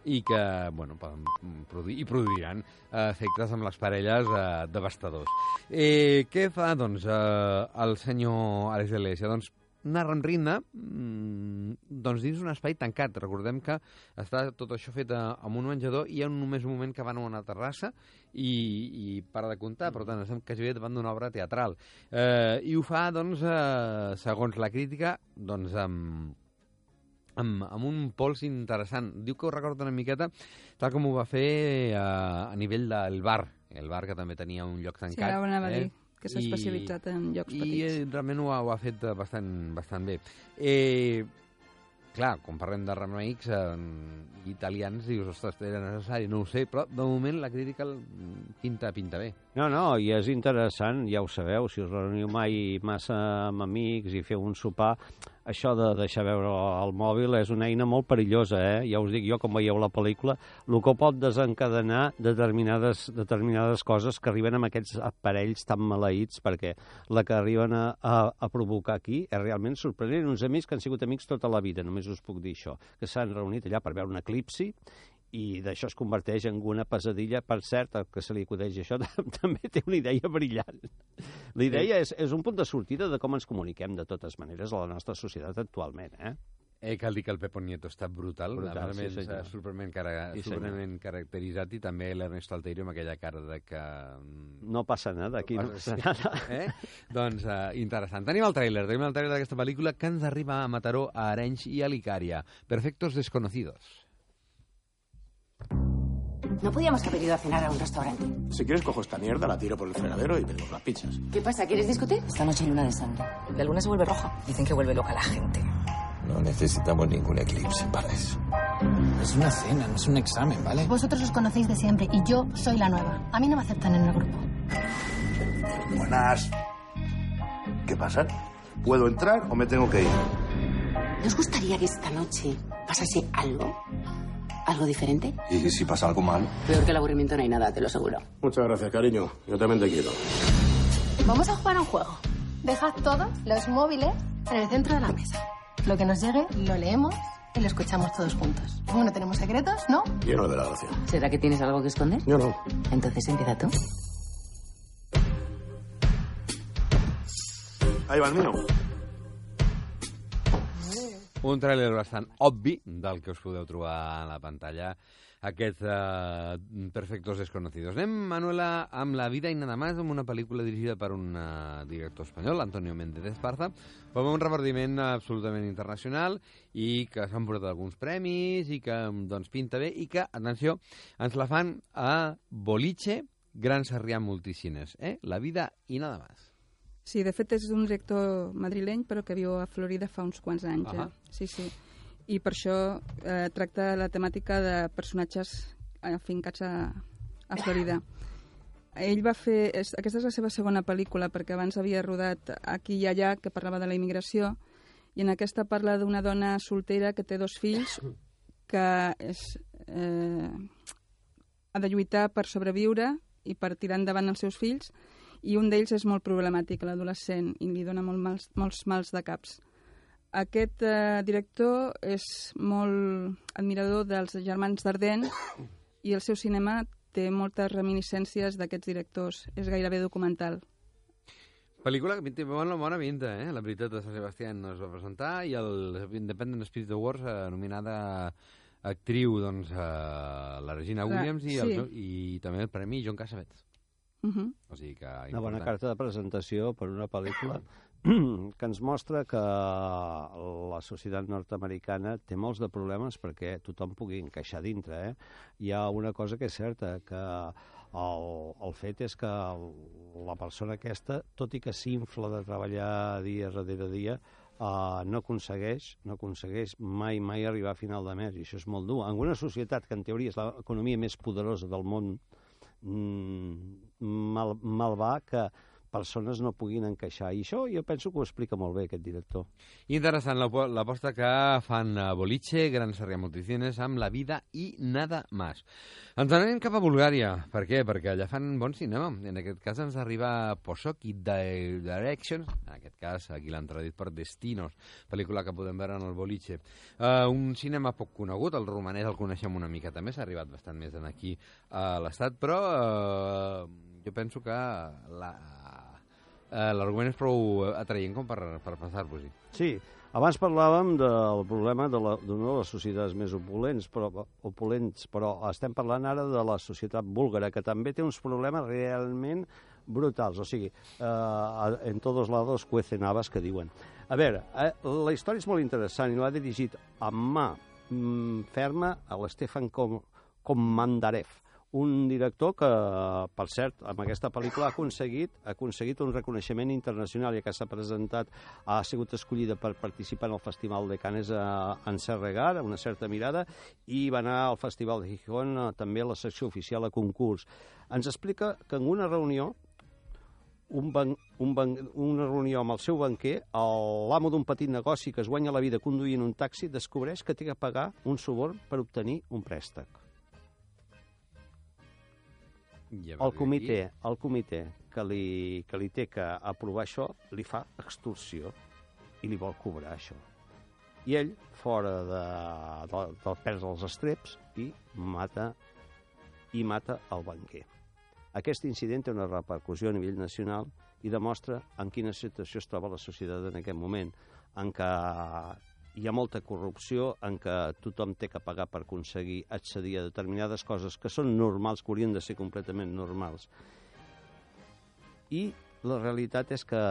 i que, bueno, poden produir, i produiran eh, efectes amb les parelles eh, devastadors. Eh, què fa, doncs, eh, el senyor Àlex de Lesia? Doncs narra amb ritme, mmm, doncs dins un espai tancat. Recordem que està tot això fet a, amb un menjador i hi ha només un moment que van a una terrassa i, i para de comptar, per tant, estem quasi bé davant d'una obra teatral. Eh, I ho fa, doncs, eh, segons la crítica, doncs, amb, amb, amb un pols interessant. Diu que ho recorda una miqueta tal com ho va fer eh, a nivell del bar, el bar que també tenia un lloc tancat. Sí, ara ho anava a eh? dir que s'ha especialitzat en llocs I, petits. I eh, realment ho ha, ho ha fet eh, bastant, bastant bé. Eh, clar, quan parlem de remakes eh, italians, dius, ostres, era necessari, no ho sé, però de moment la crítica pinta, pinta bé. No, no, i és interessant, ja ho sabeu, si us reuniu mai massa amb amics i feu un sopar, això de deixar veure el mòbil és una eina molt perillosa, eh? Ja us dic jo, com veieu la pel·lícula, el que pot desencadenar determinades, determinades coses que arriben amb aquests aparells tan maleïts, perquè la que arriben a, a, a provocar aquí és realment sorprenent. Uns amics que han sigut amics tota la vida, només us puc dir això, que s'han reunit allà per veure un eclipsi i d'això es converteix en una pesadilla. Per cert, el que se li acudeix això també té una idea brillant. La idea és, és un punt de sortida de com ens comuniquem de totes maneres a la nostra societat actualment, eh? Eh, cal dir que el Pepo Nieto està brutal, Brutal, sí, sí, senyor. superment, cara, Sí, superment caracteritzat i també l'Ernesto Alterio amb aquella cara de que... mm, No passa nada, aquí no passa nada. Eh? doncs uh, interessant. Tenim el tràiler, tenim el tràiler d'aquesta pel·lícula que ens arriba a Mataró, a Arenys i a Licària. Perfectos desconocidos. ¿No podíamos haber ido a cenar a un restaurante? Si quieres cojo esta mierda, la tiro por el fregadero y pedimos las pizzas. ¿Qué pasa? ¿Quieres discoteca? Esta noche hay luna de sangre. La luna se vuelve roja. Dicen que vuelve loca la gente. No necesitamos ningún eclipse para eso. Es una cena, no es un examen, ¿vale? Vosotros os conocéis de siempre y yo soy la nueva. A mí no me aceptan en el grupo. Buenas. ¿Qué pasa? ¿Puedo entrar o me tengo que ir? ¿Nos gustaría que esta noche pasase algo? ¿Algo diferente? ¿Y si pasa algo malo? Peor que el aburrimiento no hay nada, te lo aseguro. Muchas gracias, cariño. Yo también te quiero. Vamos a jugar a un juego. Dejad todos los móviles en el centro de la mesa. Lo que nos llegue, lo leemos y lo escuchamos todos juntos. Como no tenemos secretos, ¿no? Lleno de la gracia. ¿Será que tienes algo que esconder? Yo no. Entonces empieza tú. Ahí va el mío. Un tràiler bastant obvi del que us podeu trobar a la pantalla aquests uh, perfectos desconocidos. Anem, Manuela, amb La vida i nada más, amb una pel·lícula dirigida per un uh, director espanyol, Antonio Méndez Esparza, amb un repartiment absolutament internacional i que s'han portat alguns premis i que doncs, pinta bé i que, atenció, ens la fan a Boliche, Gran Sarrià Multicines. Eh? La vida i nada más. Sí, de fet és un director madrileny però que viu a Florida fa uns quants anys. Eh? Sí, sí. I per això eh, tracta la temàtica de personatges afincats a, a Florida. Ell va fer... És, aquesta és la seva segona pel·lícula, perquè abans havia rodat Aquí i allà, que parlava de la immigració, i en aquesta parla d'una dona soltera que té dos fills que és, eh, ha de lluitar per sobreviure i per tirar endavant els seus fills, i un d'ells és molt problemàtic, l'adolescent, i li dona molt mals, molts mals de caps. Aquest eh, director és molt admirador dels germans Dardenne i el seu cinema té moltes reminiscències d'aquests directors. És gairebé documental. Pel·lícula que té bona, bona pinta, eh? La veritat de Sant Sebastián es va presentar i el Independent Spirit Awards eh, nominada actriu doncs, eh, la Regina Williams i, el, sí. i també el Premi John Cassavetes. Uh -huh. O sigui que... Una bona important. carta de presentació per una pel·lícula que ens mostra que la societat nord-americana té molts de problemes perquè tothom pugui encaixar dintre. Eh? Hi ha una cosa que és certa, que el, el fet és que el, la persona aquesta, tot i que s'infla de treballar dia darrere dia, uh, no aconsegueix no aconsegueix mai, mai arribar a final de mes, i això és molt dur. En una societat que en teoria és l'economia més poderosa del món, mm, mal, mal va que persones no puguin encaixar. I això jo penso que ho explica molt bé aquest director. Interessant l'apo- l'aposta que fan a Boliche, Gran Sarrià Multicines, amb La vida i nada más. Ens anem cap a Bulgària. Per què? Perquè allà fan bon cinema. En aquest cas ens arriba Posok i Di- Directions, en aquest cas aquí l'han traduït per Destinos, pel·lícula que podem veure en el Boliche. Uh, un cinema poc conegut, el romanès el coneixem una mica també, s'ha arribat bastant més en aquí a l'estat, però uh, jo penso que la, uh, l'argument és prou atraient com per, per passar-vos-hi. Sí, abans parlàvem del problema de la- d'una de les societats més opulents, però, opulents, però estem parlant ara de la societat búlgara, que també té uns problemes realment brutals. O sigui, eh, en tots lados cuecen habas, que diuen. A veure, eh, la història és molt interessant i l'ha dirigit amb mà mm, ferma a l'Stefan Com Komandarev, un director que, per cert, amb aquesta pel·lícula ha aconseguit, ha aconseguit un reconeixement internacional, ja que s'ha presentat, ha sigut escollida per participar en el Festival de Canes a, en Serregar, una certa mirada, i va anar al Festival de Gijón eh, també a la secció oficial a concurs. Ens explica que en una reunió un ban, un ban, una reunió amb el seu banquer, l'amo d'un petit negoci que es guanya la vida conduint un taxi descobreix que té que pagar un suborn per obtenir un préstec. Ja El comitè, el comitè que li, que li té que aprovar això li fa extorsió i li vol cobrar això. I ell, fora de, de, del pes dels estreps, i mata i mata el banquer. Aquest incident té una repercussió a nivell nacional i demostra en quina situació es troba la societat en aquest moment, en què hi ha molta corrupció, en què tothom té que pagar per aconseguir accedir a determinades coses que són normals, que haurien de ser completament normals. I la realitat és que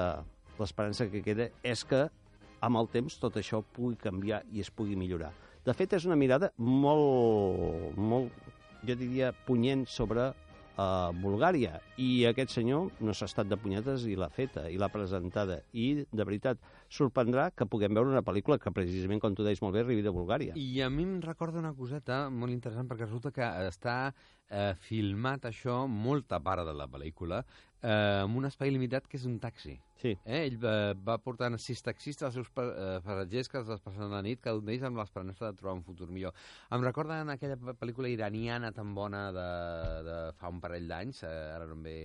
l'esperança que queda és que amb el temps tot això pugui canviar i es pugui millorar. De fet, és una mirada molt, molt jo diria, punyent sobre uh, Bulgària. I aquest senyor no s'ha estat de punyetes i l'ha feta, i l'ha presentada. I, de veritat, sorprendrà que puguem veure una pel·lícula que, precisament, com tu deies molt bé, arribi de Bulgària. I a mi em recorda una coseta molt interessant, perquè resulta que està eh, filmat això, molta part de la pel·lícula, eh, amb un espai limitat que és un taxi. Sí. Eh, ell eh, va portant sis taxistes, els seus pa- eh, passatgers que els passen la nit, cada un d'ells amb l'esperança de trobar un futur millor. Em recorda en aquella pe- pel·lícula iraniana tan bona de, de fa un parell d'anys, eh, ara no em ve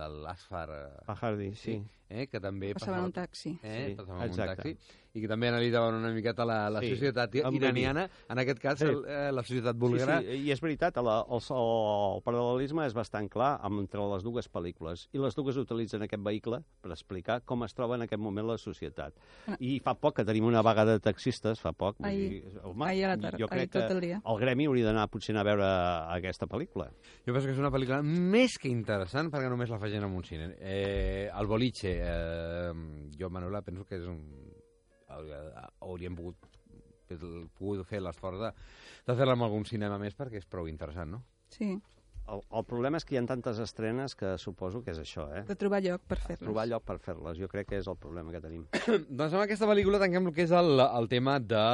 de l'Asfar... Eh, Fajardi, sí. Eh, que també Passaven un taxi. Eh, Sí, passaven un taxi i que també analitzaven una miqueta la, la Sí, societat iraniana, en aquest cas Sí. el, eh, la societat búlgara. Sí, sí, i és veritat, el, el, el paral·lelisme és bastant clar entre les dues pel·lícules, i les dues utilitzen aquest vehicle per explicar com es troba en aquest moment la societat. I fa poc que tenim una vaga de taxistes, fa poc. Ahir. dir, home, Ahir a la tarda, jo ahir crec que tot el dia. el gremi hauria d'anar potser a veure aquesta pel·lícula. Jo penso que és una pel·lícula més que interessant perquè només la fa gent en un cine. Eh, el boliche, eh, jo, Manuela, penso que és un... hauria- Hauríem pogut, pogut fer l'esforç de, de fer-la en algun cinema més perquè és prou interessant, no? Sí, El, el problema és que hi ha tantes estrenes que suposo que és això, eh? de trobar lloc per fer-les. Trobar lloc per fer-les, jo crec que és el problema que tenim. doncs amb aquesta pel·lícula tanquem el que és el, el tema de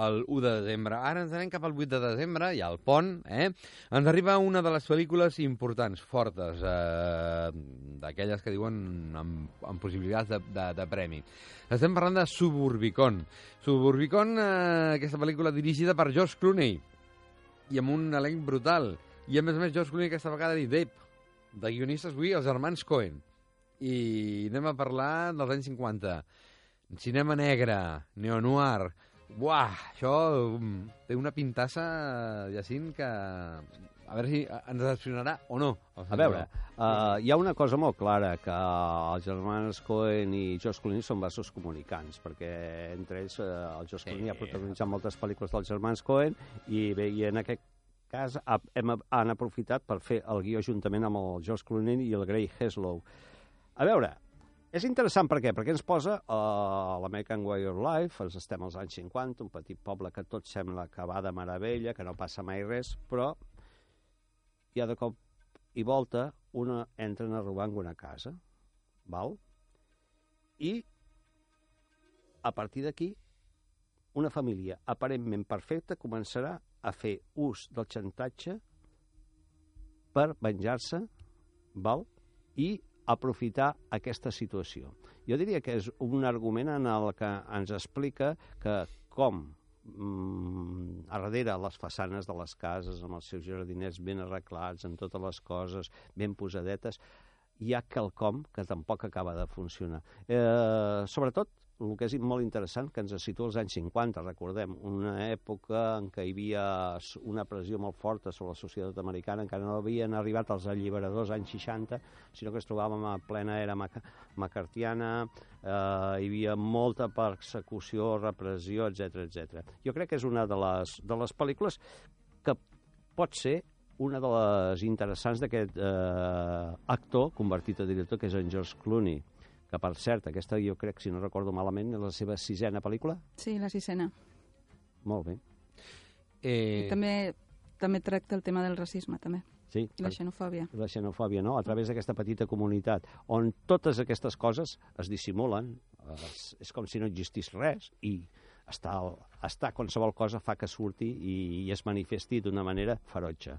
el 1 de desembre. Ara ens anem cap al 8 de desembre, hi ha el pont, eh? Ens arriba una de les pel·lícules importants, fortes, eh, d'aquelles que diuen amb, amb possibilitats de, de, de premi. Estem parlant de Suburbicon. Suburbicon, eh, aquesta pel·lícula dirigida per George Clooney i amb un elenc brutal. I a més a més George Clooney aquesta vegada ha dit Dave, de guionistes avui els germans Cohen. I anem a parlar dels anys 50. Cinema negre, neo-noir... Buah, això mm, té una pintassa, Jacint, que... A veure si ens decepcionarà o no. A veure, uh, hi ha una cosa molt clara, que els germans Cohen i George Clooney són vasos comunicants, perquè entre ells uh, el George Clooney ha protagonitzat moltes pel·lícules dels germans Cohen i, bé, i en aquest cas ha, hem, han aprofitat per fer el guió juntament amb el George Clooney i el Gray Heslow. A veure, és interessant per què? Perquè ens posa uh, l'American Way of Life, ens estem als anys 50, un petit poble que tot sembla que va de meravella, que no passa mai res, però ja de cop i volta una entren a robar en una casa, val? I a partir d'aquí una família aparentment perfecta començarà a fer ús del xantatge per venjar-se, val? I aprofitar aquesta situació. Jo diria que és un argument en el que ens explica que com mm, a darrere les façanes de les cases, amb els seus jardiners ben arreglats, amb totes les coses ben posadetes, hi ha quelcom que tampoc acaba de funcionar. Eh, sobretot, el que és molt interessant, que ens situa als anys 50, recordem, una època en què hi havia una pressió molt forta sobre la societat americana, encara no havien arribat els alliberadors anys 60, sinó que es trobàvem a plena era mac macartiana, eh, hi havia molta persecució, repressió, etc etc. Jo crec que és una de les, de les pel·lícules que pot ser una de les interessants d'aquest eh, actor convertit a director, que és en George Clooney, que per cert, aquesta jo crec, si no recordo malament, és la seva sisena pel·lícula. Sí, la sisena. Molt bé. I també, també tracta el tema del racisme, també. Sí, I la xenofòbia. La xenofòbia, no? A través d'aquesta petita comunitat, on totes aquestes coses es dissimulen, es, és com si no existís res, i està, està qualsevol cosa fa que surti i, i es manifesti d'una manera ferotge.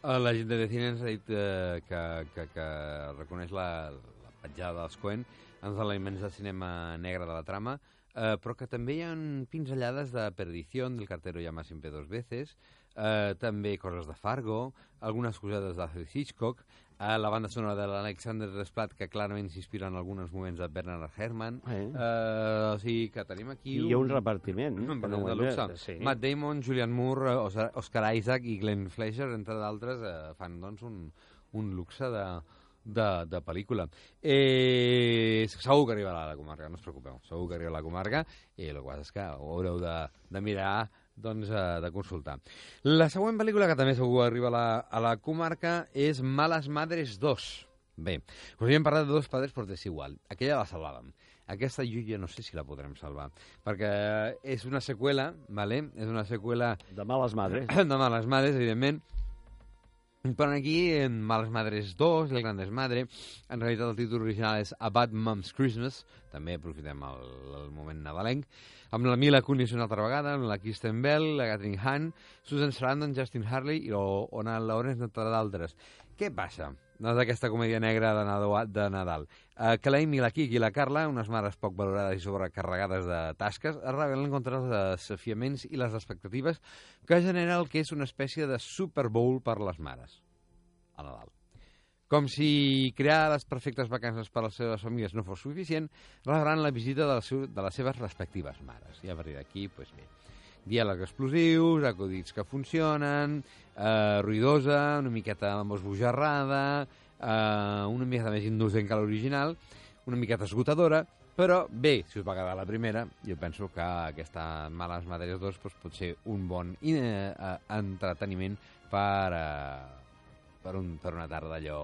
Eh, La gent de Cine ens ha dit eh, que, que, que reconeix la petjada dels Coen en els elements de cinema negre de la trama, eh, però que també hi ha pinzellades de Perdición, del cartero llama siempre dos veces, eh, també coses de Fargo, algunes cosades d'Alfred Hitchcock, eh, la banda sonora de l'Alexander Desplat, que clarament s'inspira en alguns moments de Bernard Herrmann. Eh. Eh, o sigui que tenim aquí... I hi ha un repartiment. Un ho de luxe. de- sí. Matt Damon, Julian Moore, eh, Oscar- Isaac i Glenn Fleischer, entre d'altres, eh, fan doncs, un, un luxe de, de, de pel·lícula. Eh, segur que arribarà a la comarca, no us preocupeu. Segur que arribarà a la comarca i el que és que ho haureu de, de mirar doncs, eh, de consultar. La següent pel·lícula que també segur que arriba a la, a la comarca és Malas Madres 2. Bé, us havíem parlat de dos padres por desigual. Aquella la salvàvem. Aquesta jo ja no sé si la podrem salvar, perquè és una seqüela, ¿vale? és una seqüela... De Males Madres. de Males Madres, evidentment, però aquí, en Males Madres 2, El Gran Desmadre, en realitat el títol original és A Bad Mom's Christmas, també aprofitem el, el moment nadalenc, amb la Mila Kunis una altra vegada, amb la Kristen Bell, la Catherine Hahn, Susan Sarandon, Justin Harley i o Ona Lawrence, entre d'altres. Què passa doncs, d'aquesta comèdia negra? De Nadal? Uh, que l'Amy, la Kiki i la Carla, unes mares poc valorades i sobrecarregades de tasques, es rebel·len contra els desafiaments i les expectatives que genera el que és una espècie de Super Bowl per les mares a Nadal. Com si crear les perfectes vacances per a les seves famílies no fos suficient, rebran la visita de, seu, de les seves respectives mares. I a partir d'aquí, doncs bé, diàlegs explosius, acudits que funcionen, eh, ruïdosa, una miqueta esbojarrada, eh, una miqueta més indulgent que l'original, una miqueta esgotadora, però bé, si us va agradar la primera, jo penso que aquesta Males Matèries 2 doncs, pot ser un bon eh, eh, entreteniment per, eh, per, un, per una tarda allò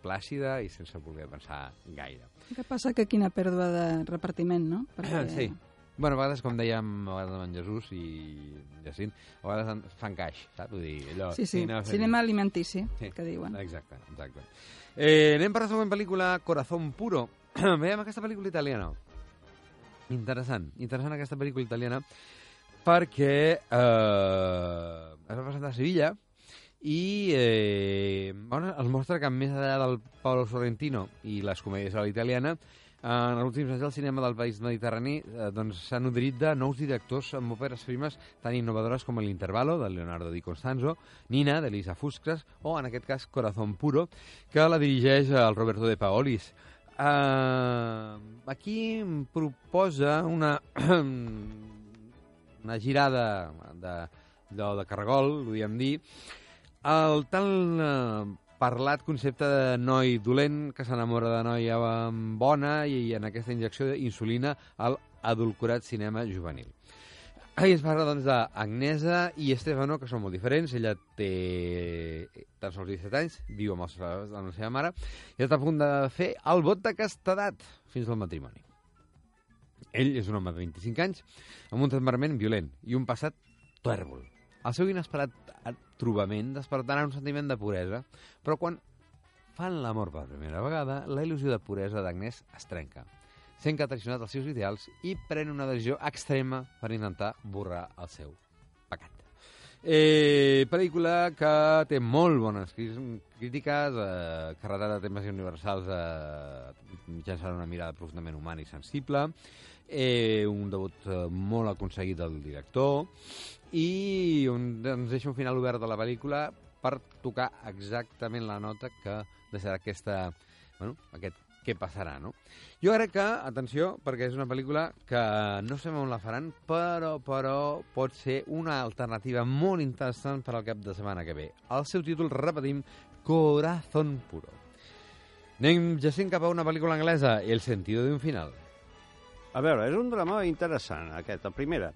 plàcida i sense voler pensar gaire. El que passa que quina pèrdua de repartiment, no? Perquè... Sí. Bueno, a vegades, com dèiem, a vegades amb en Jesús i Jacint, a vegades fan caix, saps? Vull dir, allò... Sí, sí, cinema alimentici, Sí. que diuen. Exacte, exacte. Eh, anem per la següent pel·lícula, Corazón Puro. Veiem aquesta pel·lícula italiana. Interessant, interessant aquesta pel·lícula italiana perquè eh, es va presentar a Sevilla i eh, bueno, es mostra que més enllà del Paolo Sorrentino i les comèdies a la italiana en els últims anys el cinema del país mediterrani eh, doncs, nodrit de nous directors amb òperes primes tan innovadores com l'Intervalo, de Leonardo Di Constanzo, Nina, de Lisa Fuscras, o, en aquest cas, Corazón Puro, que la dirigeix el Roberto de Paolis. Uh, aquí proposa una, una girada de, de, de cargol, ho diem dir, el tal eh, parlat concepte de noi dolent que s'enamora de noia bona i en aquesta injecció d'insulina al adulcorat cinema juvenil. Ahí es parla, doncs, d'Agnesa i Estefano, que són molt diferents. Ella té tan sols 17 anys, viu amb, els, amb la seva mare, i està a punt de fer el vot de castedat fins al matrimoni. Ell és un home de 25 anys, amb un temperament violent i un passat tòrbol. El seu inesperat trobament despertarà un sentiment de puresa, però quan fan l'amor per primera vegada, la il·lusió de puresa d'Agnès es trenca sent que ha traicionat els seus ideals i pren una decisió extrema per intentar borrar el seu. Eh, pel·lícula que té molt bones crí- crítiques, eh, carregada de temes universals eh, mitjançant una mirada profundament humana i sensible, eh, un debut eh, molt aconseguit del director. I un, ens deixa un final obert de la pel·lícula per tocar exactament la nota que deixarà aquesta, bueno, aquest què passarà, no? Jo crec que, atenció, perquè és una pel·lícula que no sé on la faran, però, però pot ser una alternativa molt interessant per al cap de setmana que ve. El seu títol, repetim, Corazón Puro. Anem, Jacint, cap a una pel·lícula anglesa, El sentido de un final. A veure, és un drama interessant, aquest. La primera,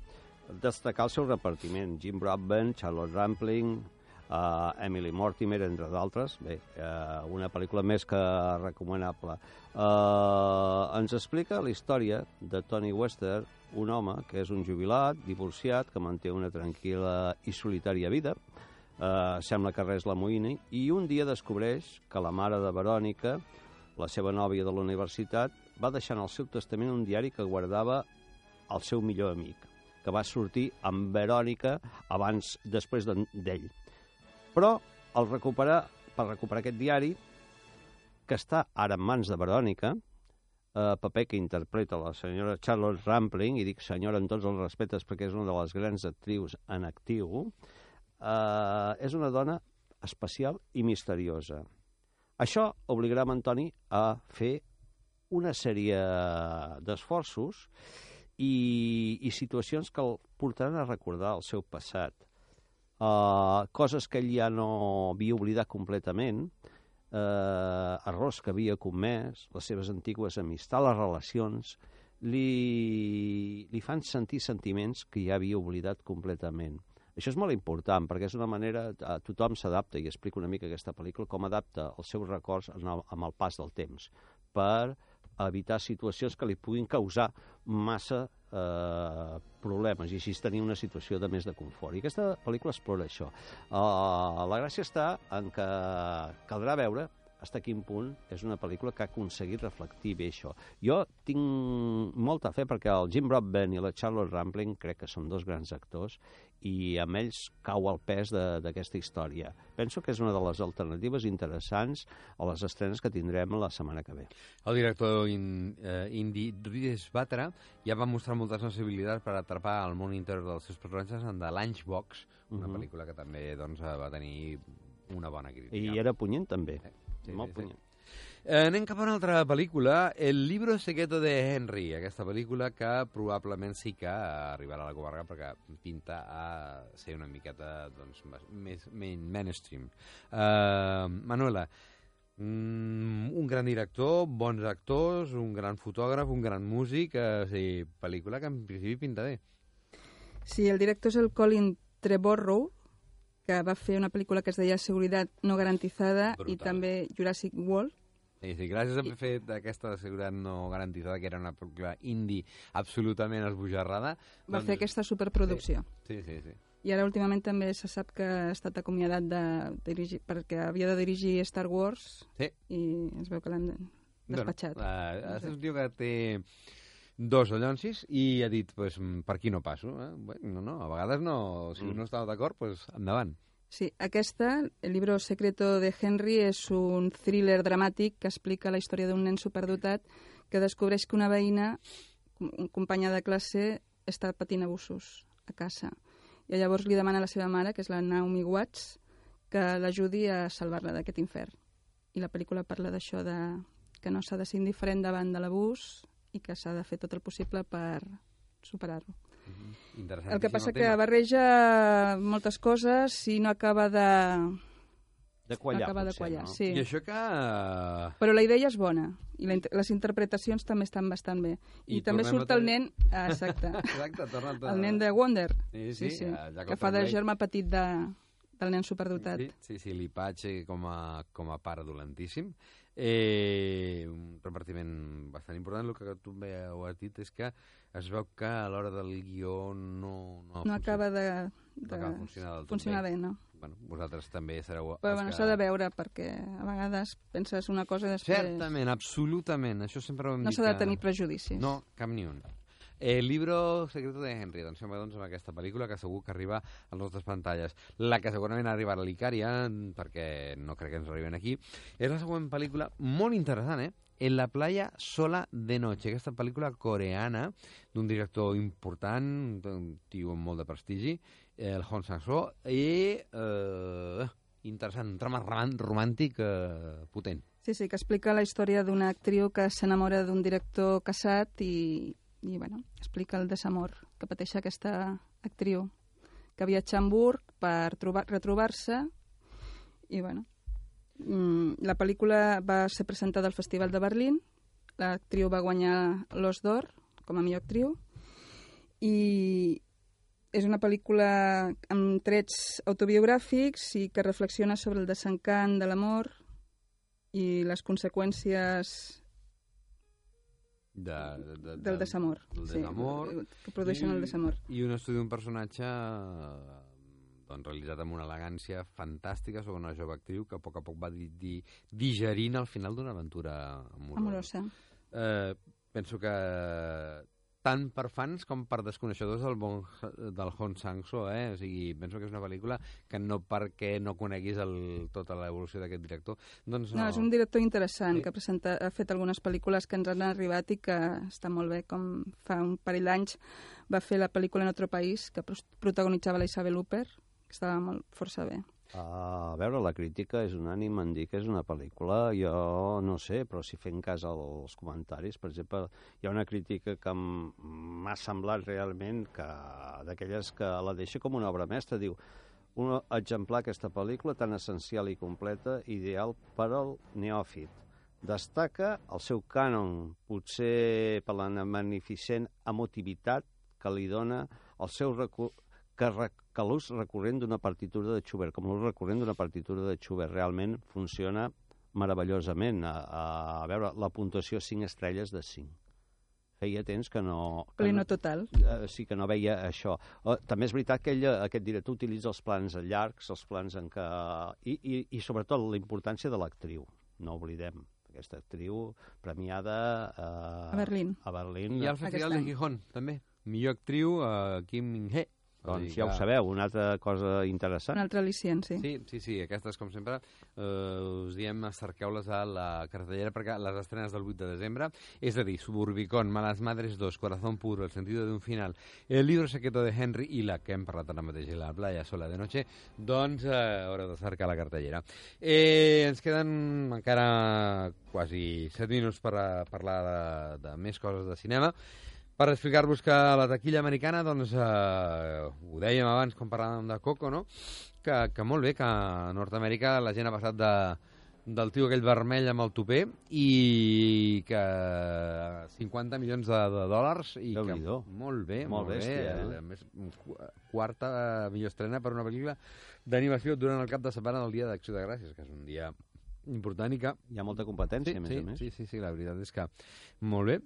destacar el seu repartiment. Jim Broadbent, Charlotte Rampling, uh, Emily Mortimer, entre d'altres. Bé, uh, una pel·lícula més que recomanable. Uh, ens explica la història de Tony Wester, un home que és un jubilat, divorciat, que manté una tranquil·la i solitària vida, uh, sembla que res l'amoïni, i un dia descobreix que la mare de Verònica, la seva nòvia de la universitat, va deixar en el seu testament un diari que guardava el seu millor amic, que va sortir amb Verònica abans, després d'ell. Però, al recuperar, per recuperar aquest diari, que està ara en mans de Verònica, eh, paper que interpreta la senyora Charlotte Rampling, i dic senyora amb tots els respectes perquè és una de les grans actrius en actiu, eh, és una dona especial i misteriosa. Això obligarà en Antoni a fer una sèrie d'esforços i, i situacions que el portaran a recordar el seu passat. Uh, coses que ell ja no havia oblidat completament, uh, errors que havia comès, les seves antigues amistats, les relacions, li, li fan sentir sentiments que ja havia oblidat completament. Això és molt important, perquè és una manera... Tothom s'adapta, i explico una mica aquesta pel·lícula, com adapta els seus records en el, amb el pas del temps, per evitar situacions que li puguin causar massa eh, problemes i així tenir una situació de més de confort. I aquesta pel·lícula explora això. Uh, la gràcia està en que caldrà veure fins a quin punt és una pel·lícula que ha aconseguit reflectir bé això. Jo tinc molta fe perquè el Jim Broadbent i la Charlotte Rampling crec que són dos grans actors i amb ells cau el pes d'aquesta història. Penso que és una de les alternatives interessants a les estrenes que tindrem la setmana que ve. El director in, eh, indi Rhys Batra ja va mostrar molta sensibilitat per atrapar el món interior dels seus personatges en The Lunchbox, una Mhm. pel·lícula que també doncs, eh, va tenir una bona crítica. I era punyent, també. Sí, molt sí, sí. punyent. Eh, anem cap a una altra pel·lícula, El libro secreto de Henry, aquesta pel·lícula que probablement sí que arribarà a la comarca perquè pinta a ser una miqueta doncs, més main, mainstream. Uh, Manuela, mm, un gran director, bons actors, un gran fotògraf, un gran músic, eh, o sigui, pel·lícula que en principi pinta bé. Sí, el director és el Colin Trevorrow, que va fer una pel·lícula que es deia Seguretat no garantizada Brutal. i també Jurassic World. Sí, sí, gràcies a haver fet aquesta seguretat no garantizada, que era una pel·lícula indie absolutament esbojarrada. Va fer aquesta superproducció. Sí, sí, sí. I ara últimament també se sap que ha estat acomiadat de dirigir, perquè havia de dirigir Star Wars Sí. i es veu que l'han despatxat. Bueno, uh, és un tio que té dos allonsis i ha dit, pues, mm, per aquí no passo. Eh? Bueno, no, no, a vegades no, si un no està d'acord, pues, endavant. Sí, aquesta, el libro secreto de Henry, és un thriller dramàtic que explica la història d'un nen superdotat que descobreix que una veïna, un companya de classe, està patint abusos a casa. I llavors li demana a la seva mare, que és la Naomi Watts, que l'ajudi a salvar-la d'aquest infern. I la pel·lícula parla d'això, de que no s'ha de ser indiferent davant de l'abús i que s'ha de fer tot el possible per superar-lo. Interessant. El que passa que barreja moltes coses i no acaba de... De quallar, no acaba de potser, quallar, no? sí. I això que... eh, Però la idea és bona i la, les interpretacions també estan bastant bé. I, I també surt a el nen... Ah, exacte. Exacte, torna el nen de Wonder. Sí, sí, a Jacob que fa de germà petit de, del nen superdotat. Sí, sí, sí l'Ipatxe com, a, com a pare dolentíssim. Eh, un repartiment bastant important. El que tu bé ho has dit és que es veu que a l'hora del guió no... No, No acaba de, no de acaba de funcionar del funcionar bé, no? Bueno, vosaltres també sereu... Però bueno, que- s'ha de veure perquè a vegades penses una cosa i després... Certament, absolutament. Això sempre ho hem No dit s'ha de tenir prejudicis. No, cap ni un. El libro secreto de Henry, doncs som doncs, amb aquesta pel·lícula que segur que arriba a les nostres pantalles. La que segurament arribarà a l'Icària, perquè no crec que ens arriben aquí, és la següent pel·lícula molt interessant, eh? En la playa sola de noche, aquesta pel·lícula coreana d'un director important, d'un tio amb molt de prestigi, el Hong Sang-soo, i eh, interessant, un trama rom- romàntic eh, potent. Sí, sí, que explica la història d'una actriu que s'enamora d'un director casat i, i bueno, explica el desamor que pateix aquesta actriu que viatja a Hamburg per trobar, retrobar-se i bueno, mm, la pel·lícula va ser presentada al Festival de Berlín, l'actriu va guanyar l'Os d'Or com a millor actriu i és una pel·lícula amb trets autobiogràfics i que reflexiona sobre el desencant de l'amor i les conseqüències de, de, de, del desamor. del sí, desamor que produeixen el desamor. i un estudi d'un personatge doncs, realitzat amb una elegància fantàstica sobre una jove actriu que a poc a poc va di, di, digerint al final d'una aventura amorosa. Amorosa. Eh, penso que tant per fans com per desconeixedors del, bon, del Hong Sang-soo, eh? O sigui, penso que és una pel·lícula que no perquè no coneguis el, tota l'evolució d'aquest director, doncs no. No, és un director interessant sí. que ha, presenta, ha fet algunes pel·lícules que ens han arribat i que està molt bé, com fa un parell d'anys va fer la pel·lícula en otro país que protagonitzava la Isabel Huppert, que estava molt força bé. A veure, la crítica és unànime en dir que és una pel·lícula, jo no sé, però si fent cas als comentaris, per exemple, hi ha una crítica que m'ha semblat realment que d'aquelles que la deixa com una obra mestra, diu un exemplar aquesta pel·lícula tan essencial i completa, ideal per al neòfit. Destaca el seu cànon, potser per la magnificent emotivitat que li dona el seu que, re, que l'ús recurrent d'una partitura de Schubert, com l'ús recurrent d'una partitura de Schubert, realment funciona meravellosament. A, a, a veure, la puntuació 5 estrelles de 5. Feia temps que no... Que Pleno total. Eh, sí, que no veia això. Eh, també és veritat que ell, eh, aquest director utilitza els plans llargs, els plans en què... I, i, i sobretot la importància de l'actriu, no oblidem. Aquesta actriu premiada eh, A Berlín. A Berlín. I al Festival de Gijón, també. Millor actriu, uh, Kim Min-hee. Doncs ja ho sabeu, una altra cosa interessant. Un altre al·licient, sí. Sí, sí, sí, aquestes, com sempre, eh, us diem cerqueu-les a la cartellera perquè les estrenes del 8 de desembre, és a dir, Suburbicón, Malas Madres 2, Corazón Puro, El sentido de un final, El libro secreto de Henry i la que hem parlat ara mateix, La playa sola de noche, doncs eh, haureu de cercar la cartellera. Eh, ens queden encara quasi 7 minuts per a parlar de, de més coses de cinema. Per explicar-vos que la taquilla americana, doncs, eh, ho dèiem abans quan parlàvem de Coco, no? Que, que molt bé, que a Nord-Amèrica la gent ha passat de, del tio aquell vermell amb el tupé i que 50 milions de, de dòlars i que molt bé, Molt molt, bé. bèstia, eh? Més, qu- quarta millor estrena per una pel·lícula d'animació durant el cap de setmana del Dia d'Acció de Gràcies, que és un dia important i que... Hi ha molta competència, sí, a més sí, a més. Sí, sí, sí, la veritat és que molt bé.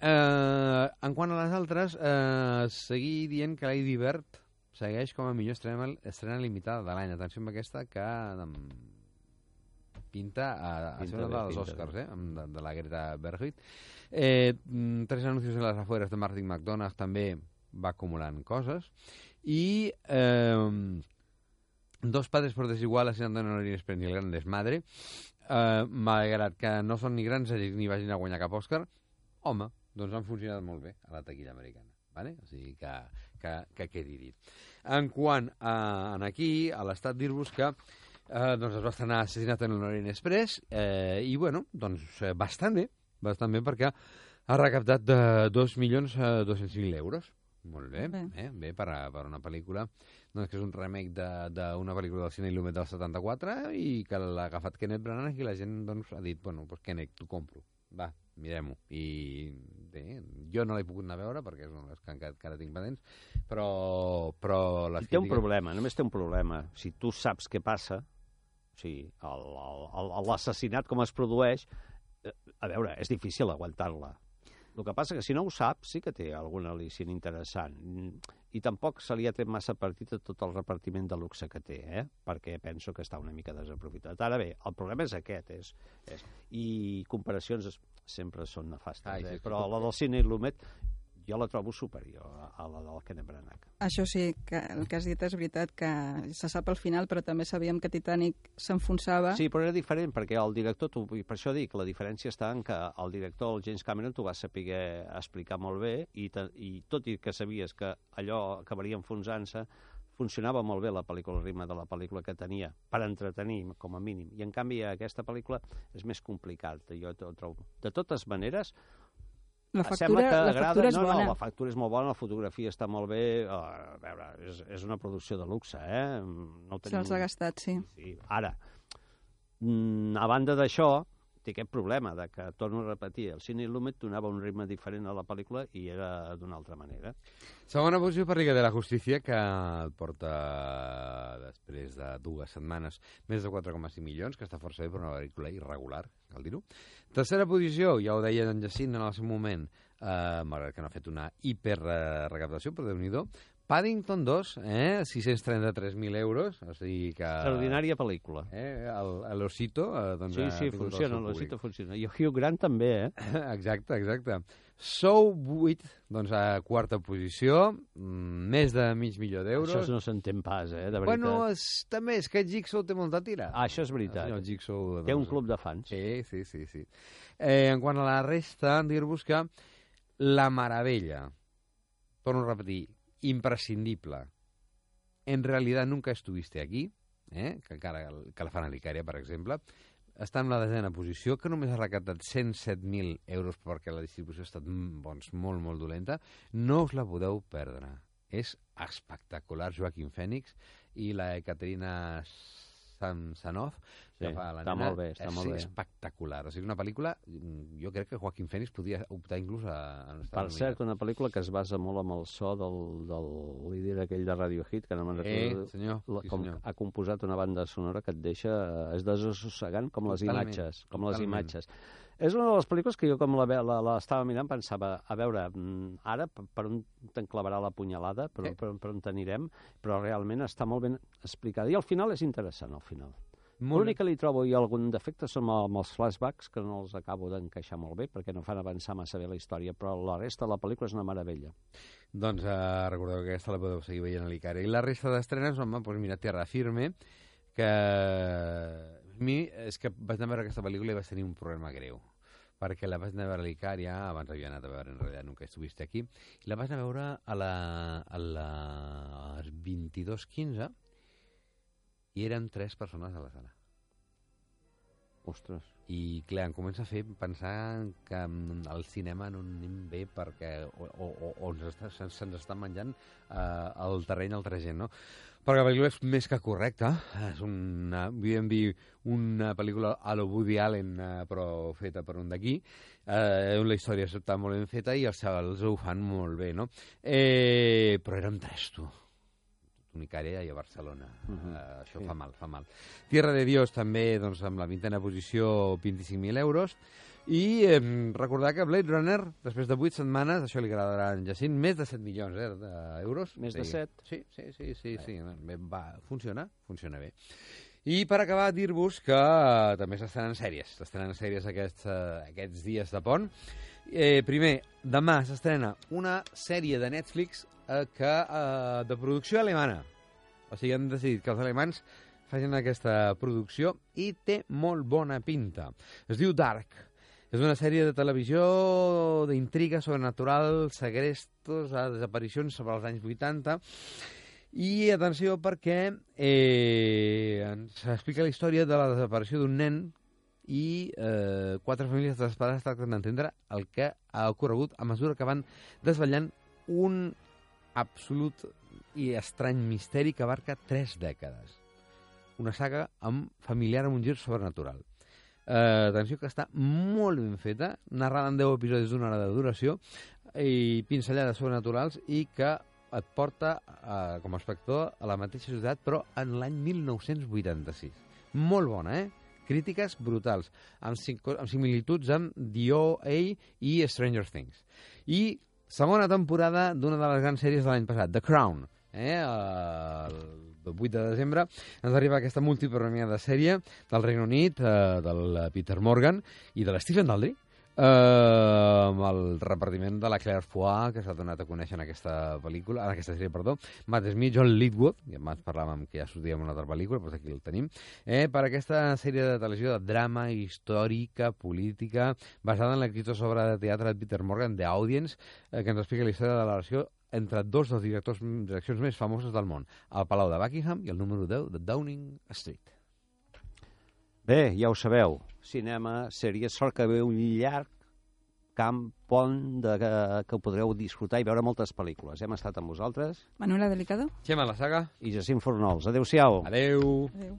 Eh, en quant a les altres, eh, seguir dient que Lady Bird segueix com a millor estrena, estrena limitada de l'any. Atenció amb aquesta que pinta a, a Pinta ser una dels Oscars, eh, de, de la Greta Berghuit. Eh, mm, tres anuncis en les afueres de Martin McDonagh també va acumulant coses. I eh, Dos padres por desigual assinant en Orient Express i el gran desmadre, eh, malgrat que no són ni grans èxits ni vagin a guanyar cap Òscar, home, doncs han funcionat molt bé a la taquilla americana. Vale? O sigui que, que, que quedi dit. En quant a, en aquí, a l'estat, dir-vos que eh, doncs es va estrenar Assassinat en l'Orient Express eh, i, bueno, doncs eh, bastant bé, bastant bé perquè ha recaptat de 2.200.000 euros. Molt Bé. bé, eh? bé per, a, per una pel·lícula doncs, que és un remake de- d'una pel·lícula del cine Illumet del 74 i que l'ha agafat Kenneth Branagh i la gent doncs, ha dit, bueno, pues Kenneth, t'ho compro. Va, mirem-ho. I bé, jo no l'he pogut anar a veure perquè és una de les que encara, encara tinc pendents, però, però les I té un crítiques- problema, només té un problema. Si tu saps què passa, o sigui, l'assassinat com es produeix, eh, a veure, és difícil aguantar-la. El que passa que si no ho saps, sí que té algun al·licient interessant. I tampoc se li ha tret massa partit a tot el repartiment de luxe que té, eh? perquè penso que està una mica desaprofitat. Ara bé, el problema és aquest, és, és i comparacions sempre són nefastes, Ai, eh? però la del cine Lumet jo la trobo superior a, la del Kenneth Branagh. Això sí, que el que has dit és veritat, que se sap al final, però també sabíem que Titanic s'enfonsava. Sí, però era diferent, perquè el director, tu, i per això dic, la diferència està en que el director, el James Cameron, t'ho va saber explicar molt bé, i, te, i tot i que sabies que allò acabaria enfonsant-se, funcionava molt bé la pel·lícula, el ritme de la pel·lícula que tenia, per entretenir, com a mínim. I, en canvi, aquesta pel·lícula és més complicat, jo ho trobo. De totes maneres, La factura, sembla que la agrada... factura és no, bona. No, la factura és molt bona, la fotografia està molt bé, uh, a veure, és, és una producció de luxe, eh? No ho tenim... Se'ls ha gastat, sí. Sí, ara, mm, a banda d'això, té aquest problema de que, torno a repetir, el cine Lumet donava un ritme diferent a la pel·lícula i era d'una altra manera. Segona posició per Liga de la Justícia, que el porta després de dues setmanes més de 4,5 milions, que està força bé per una pel·lícula irregular, cal dir-ho. Tercera posició, ja ho deia en Jacint en el seu moment, eh, malgrat que no ha fet una hiperrecaptació, però déu nhi Paddington 2, eh, 633.000 euros, o sigui que... Extraordinària pel·lícula. Eh, l'Osito... Eh, doncs, Sí, sí, funciona, l'Osito públic. funciona. I Hugh Grant també, eh? Exacte, exacte. Sou 8, doncs a quarta posició, mm, més de mig milió d'euros. Això no s'entén pas, eh, de veritat. Bueno, és, també és que Jigsaw té molta tira. Ah, això és veritat. El Jigsaw, Té un doncs, club de fans. Sí, sí, sí. sí. Eh, en quant a la resta, dir-vos que La Maravella, torno a repetir, imprescindible. En realidad nunca estuviste aquí, eh? que encara que la fan a l'Icària, per exemple, està en la desena posició, que només ha recaptat 107.000 euros perquè la distribució ha estat mm, doncs, molt, molt dolenta. No us la podeu perdre. És espectacular, Joaquim Fènix i la Ekaterina Sam Sanov, que Sí, fa la està nena, molt bé, està és molt bé. espectacular. O sigui, una pel·lícula, jo crec que Joaquim Fènix podia optar inclús a, a Per cert, una pel·lícula que es basa molt amb el so del, del líder aquell de Radiohead, que no me'n Eh, recordo. senyor, la, sí, com senyor. ha composat una banda sonora que et deixa... eh, és desassossegant com les Totalment, imatges. Com les totalment. imatges. És una de les pel·lícules que jo, com l'estava mirant, pensava, a veure, mm, ara per, on t'enclavarà la punyalada, per, Eh. per, per on t'anirem, però realment està molt ben explicada. I al final és interessant, al final. L'únic que li trobo i algun defecte són amb els flashbacks, que no els acabo d'encaixar molt bé, perquè no fan avançar massa bé la història, però la resta de la pel·lícula és una meravella. doncs eh, recordeu que aquesta la podeu seguir veient a l'Icària. I la resta d'estrenes, home, doncs mira, Terra Firme, que a mi és que vaig anar a veure aquesta pel·lícula i vaig tenir un problema greu perquè la vaig anar a veure a l'Icària, abans havia anat a veure en realitat nunca estuviste aquí, i la vaig anar a veure a la, a les 22.15 i érem tres persones a la sala. Ostres. I, clar, em comença a fer pensar que mm, el cinema no anem bé perquè o, o, o, o ens està, se'ns se està menjant eh, el terreny altra gent, no? Perquè la pel·lícula és més que correcta. És una, podríem dir, una pel·lícula a lo Woody Allen, eh, però feta per un d'aquí. Eh, la història està molt ben feta i els xavals ho fan molt bé, no? Eh, però érem tres, tu Unicària i a Barcelona. Uh -huh. uh, això Sí. fa mal, fa mal. Tierra de Dios també, doncs, amb la vintena posició, 25.000 euros. I eh, recordar que Blade Runner, després de 8 setmanes, això li agradarà a en Jacint, més de 7 milions eh, d'euros. Més de Sí. 7? Sí, sí, sí, sí, sí. Bé, va, funciona, funciona bé. I per acabar, dir-vos que eh, també s'estrenen sèries. S'estrenen sèries aquests, eh, aquests dies de pont. Eh, primer, demà s'estrena una sèrie de Netflix eh, que, eh, de producció alemana. O sigui, han decidit que els alemans facin aquesta producció i té molt bona pinta. Es diu Dark. És una sèrie de televisió d'intriga sobrenatural, segrestos, eh, desaparicions sobre els anys 80 i atenció perquè eh, ens explica la història de la desaparició d'un nen i eh, quatre famílies desesperades tracten d'entendre el que ha ocorregut a mesura que van desvetllant un absolut i estrany misteri que abarca tres dècades. Una saga amb familiar amb un gir sobrenatural. Eh, atenció que està molt ben feta, narrada en 10 episodis d'una hora de duració i pinzellades sobrenaturals i que et porta eh, com a espectador a la mateixa ciutat però en l'any 1986. Molt bona, eh? Crítiques brutals, amb, amb similituds amb The OA i Stranger Things. I segona temporada d'una de les grans sèries de l'any passat, The Crown. Eh? El 8 de desembre ens arriba aquesta multipremiada sèrie del Regne Unit, eh, del Peter Morgan i de l'Stephen Daldry, eh, amb el repartiment de la Claire Foy, que s'ha donat a conèixer en aquesta pel·lícula, en aquesta sèrie, perdó, Matt Smith, John Lidwood, i abans parlàvem que ja sortia en una altra pel·lícula, doncs aquí el tenim, eh, per aquesta sèrie de televisió de drama històrica, política, basada en l'exitós obra de teatre de Peter Morgan, The Audience, eh, que ens explica la història de la relació entre dos dels directors direccions més famoses del món, el Palau de Buckingham i el número 10 de Downing Street. Bé, ja ho sabeu, cinema, sèries, sort que ve un llarg camp pont de, que, que podreu disfrutar i veure moltes pel·lícules. Hem estat amb vosaltres. Manuela Delicado. Xema, la saga. I Jacint Fornols. Adéu-siau. Adéu. Adéu.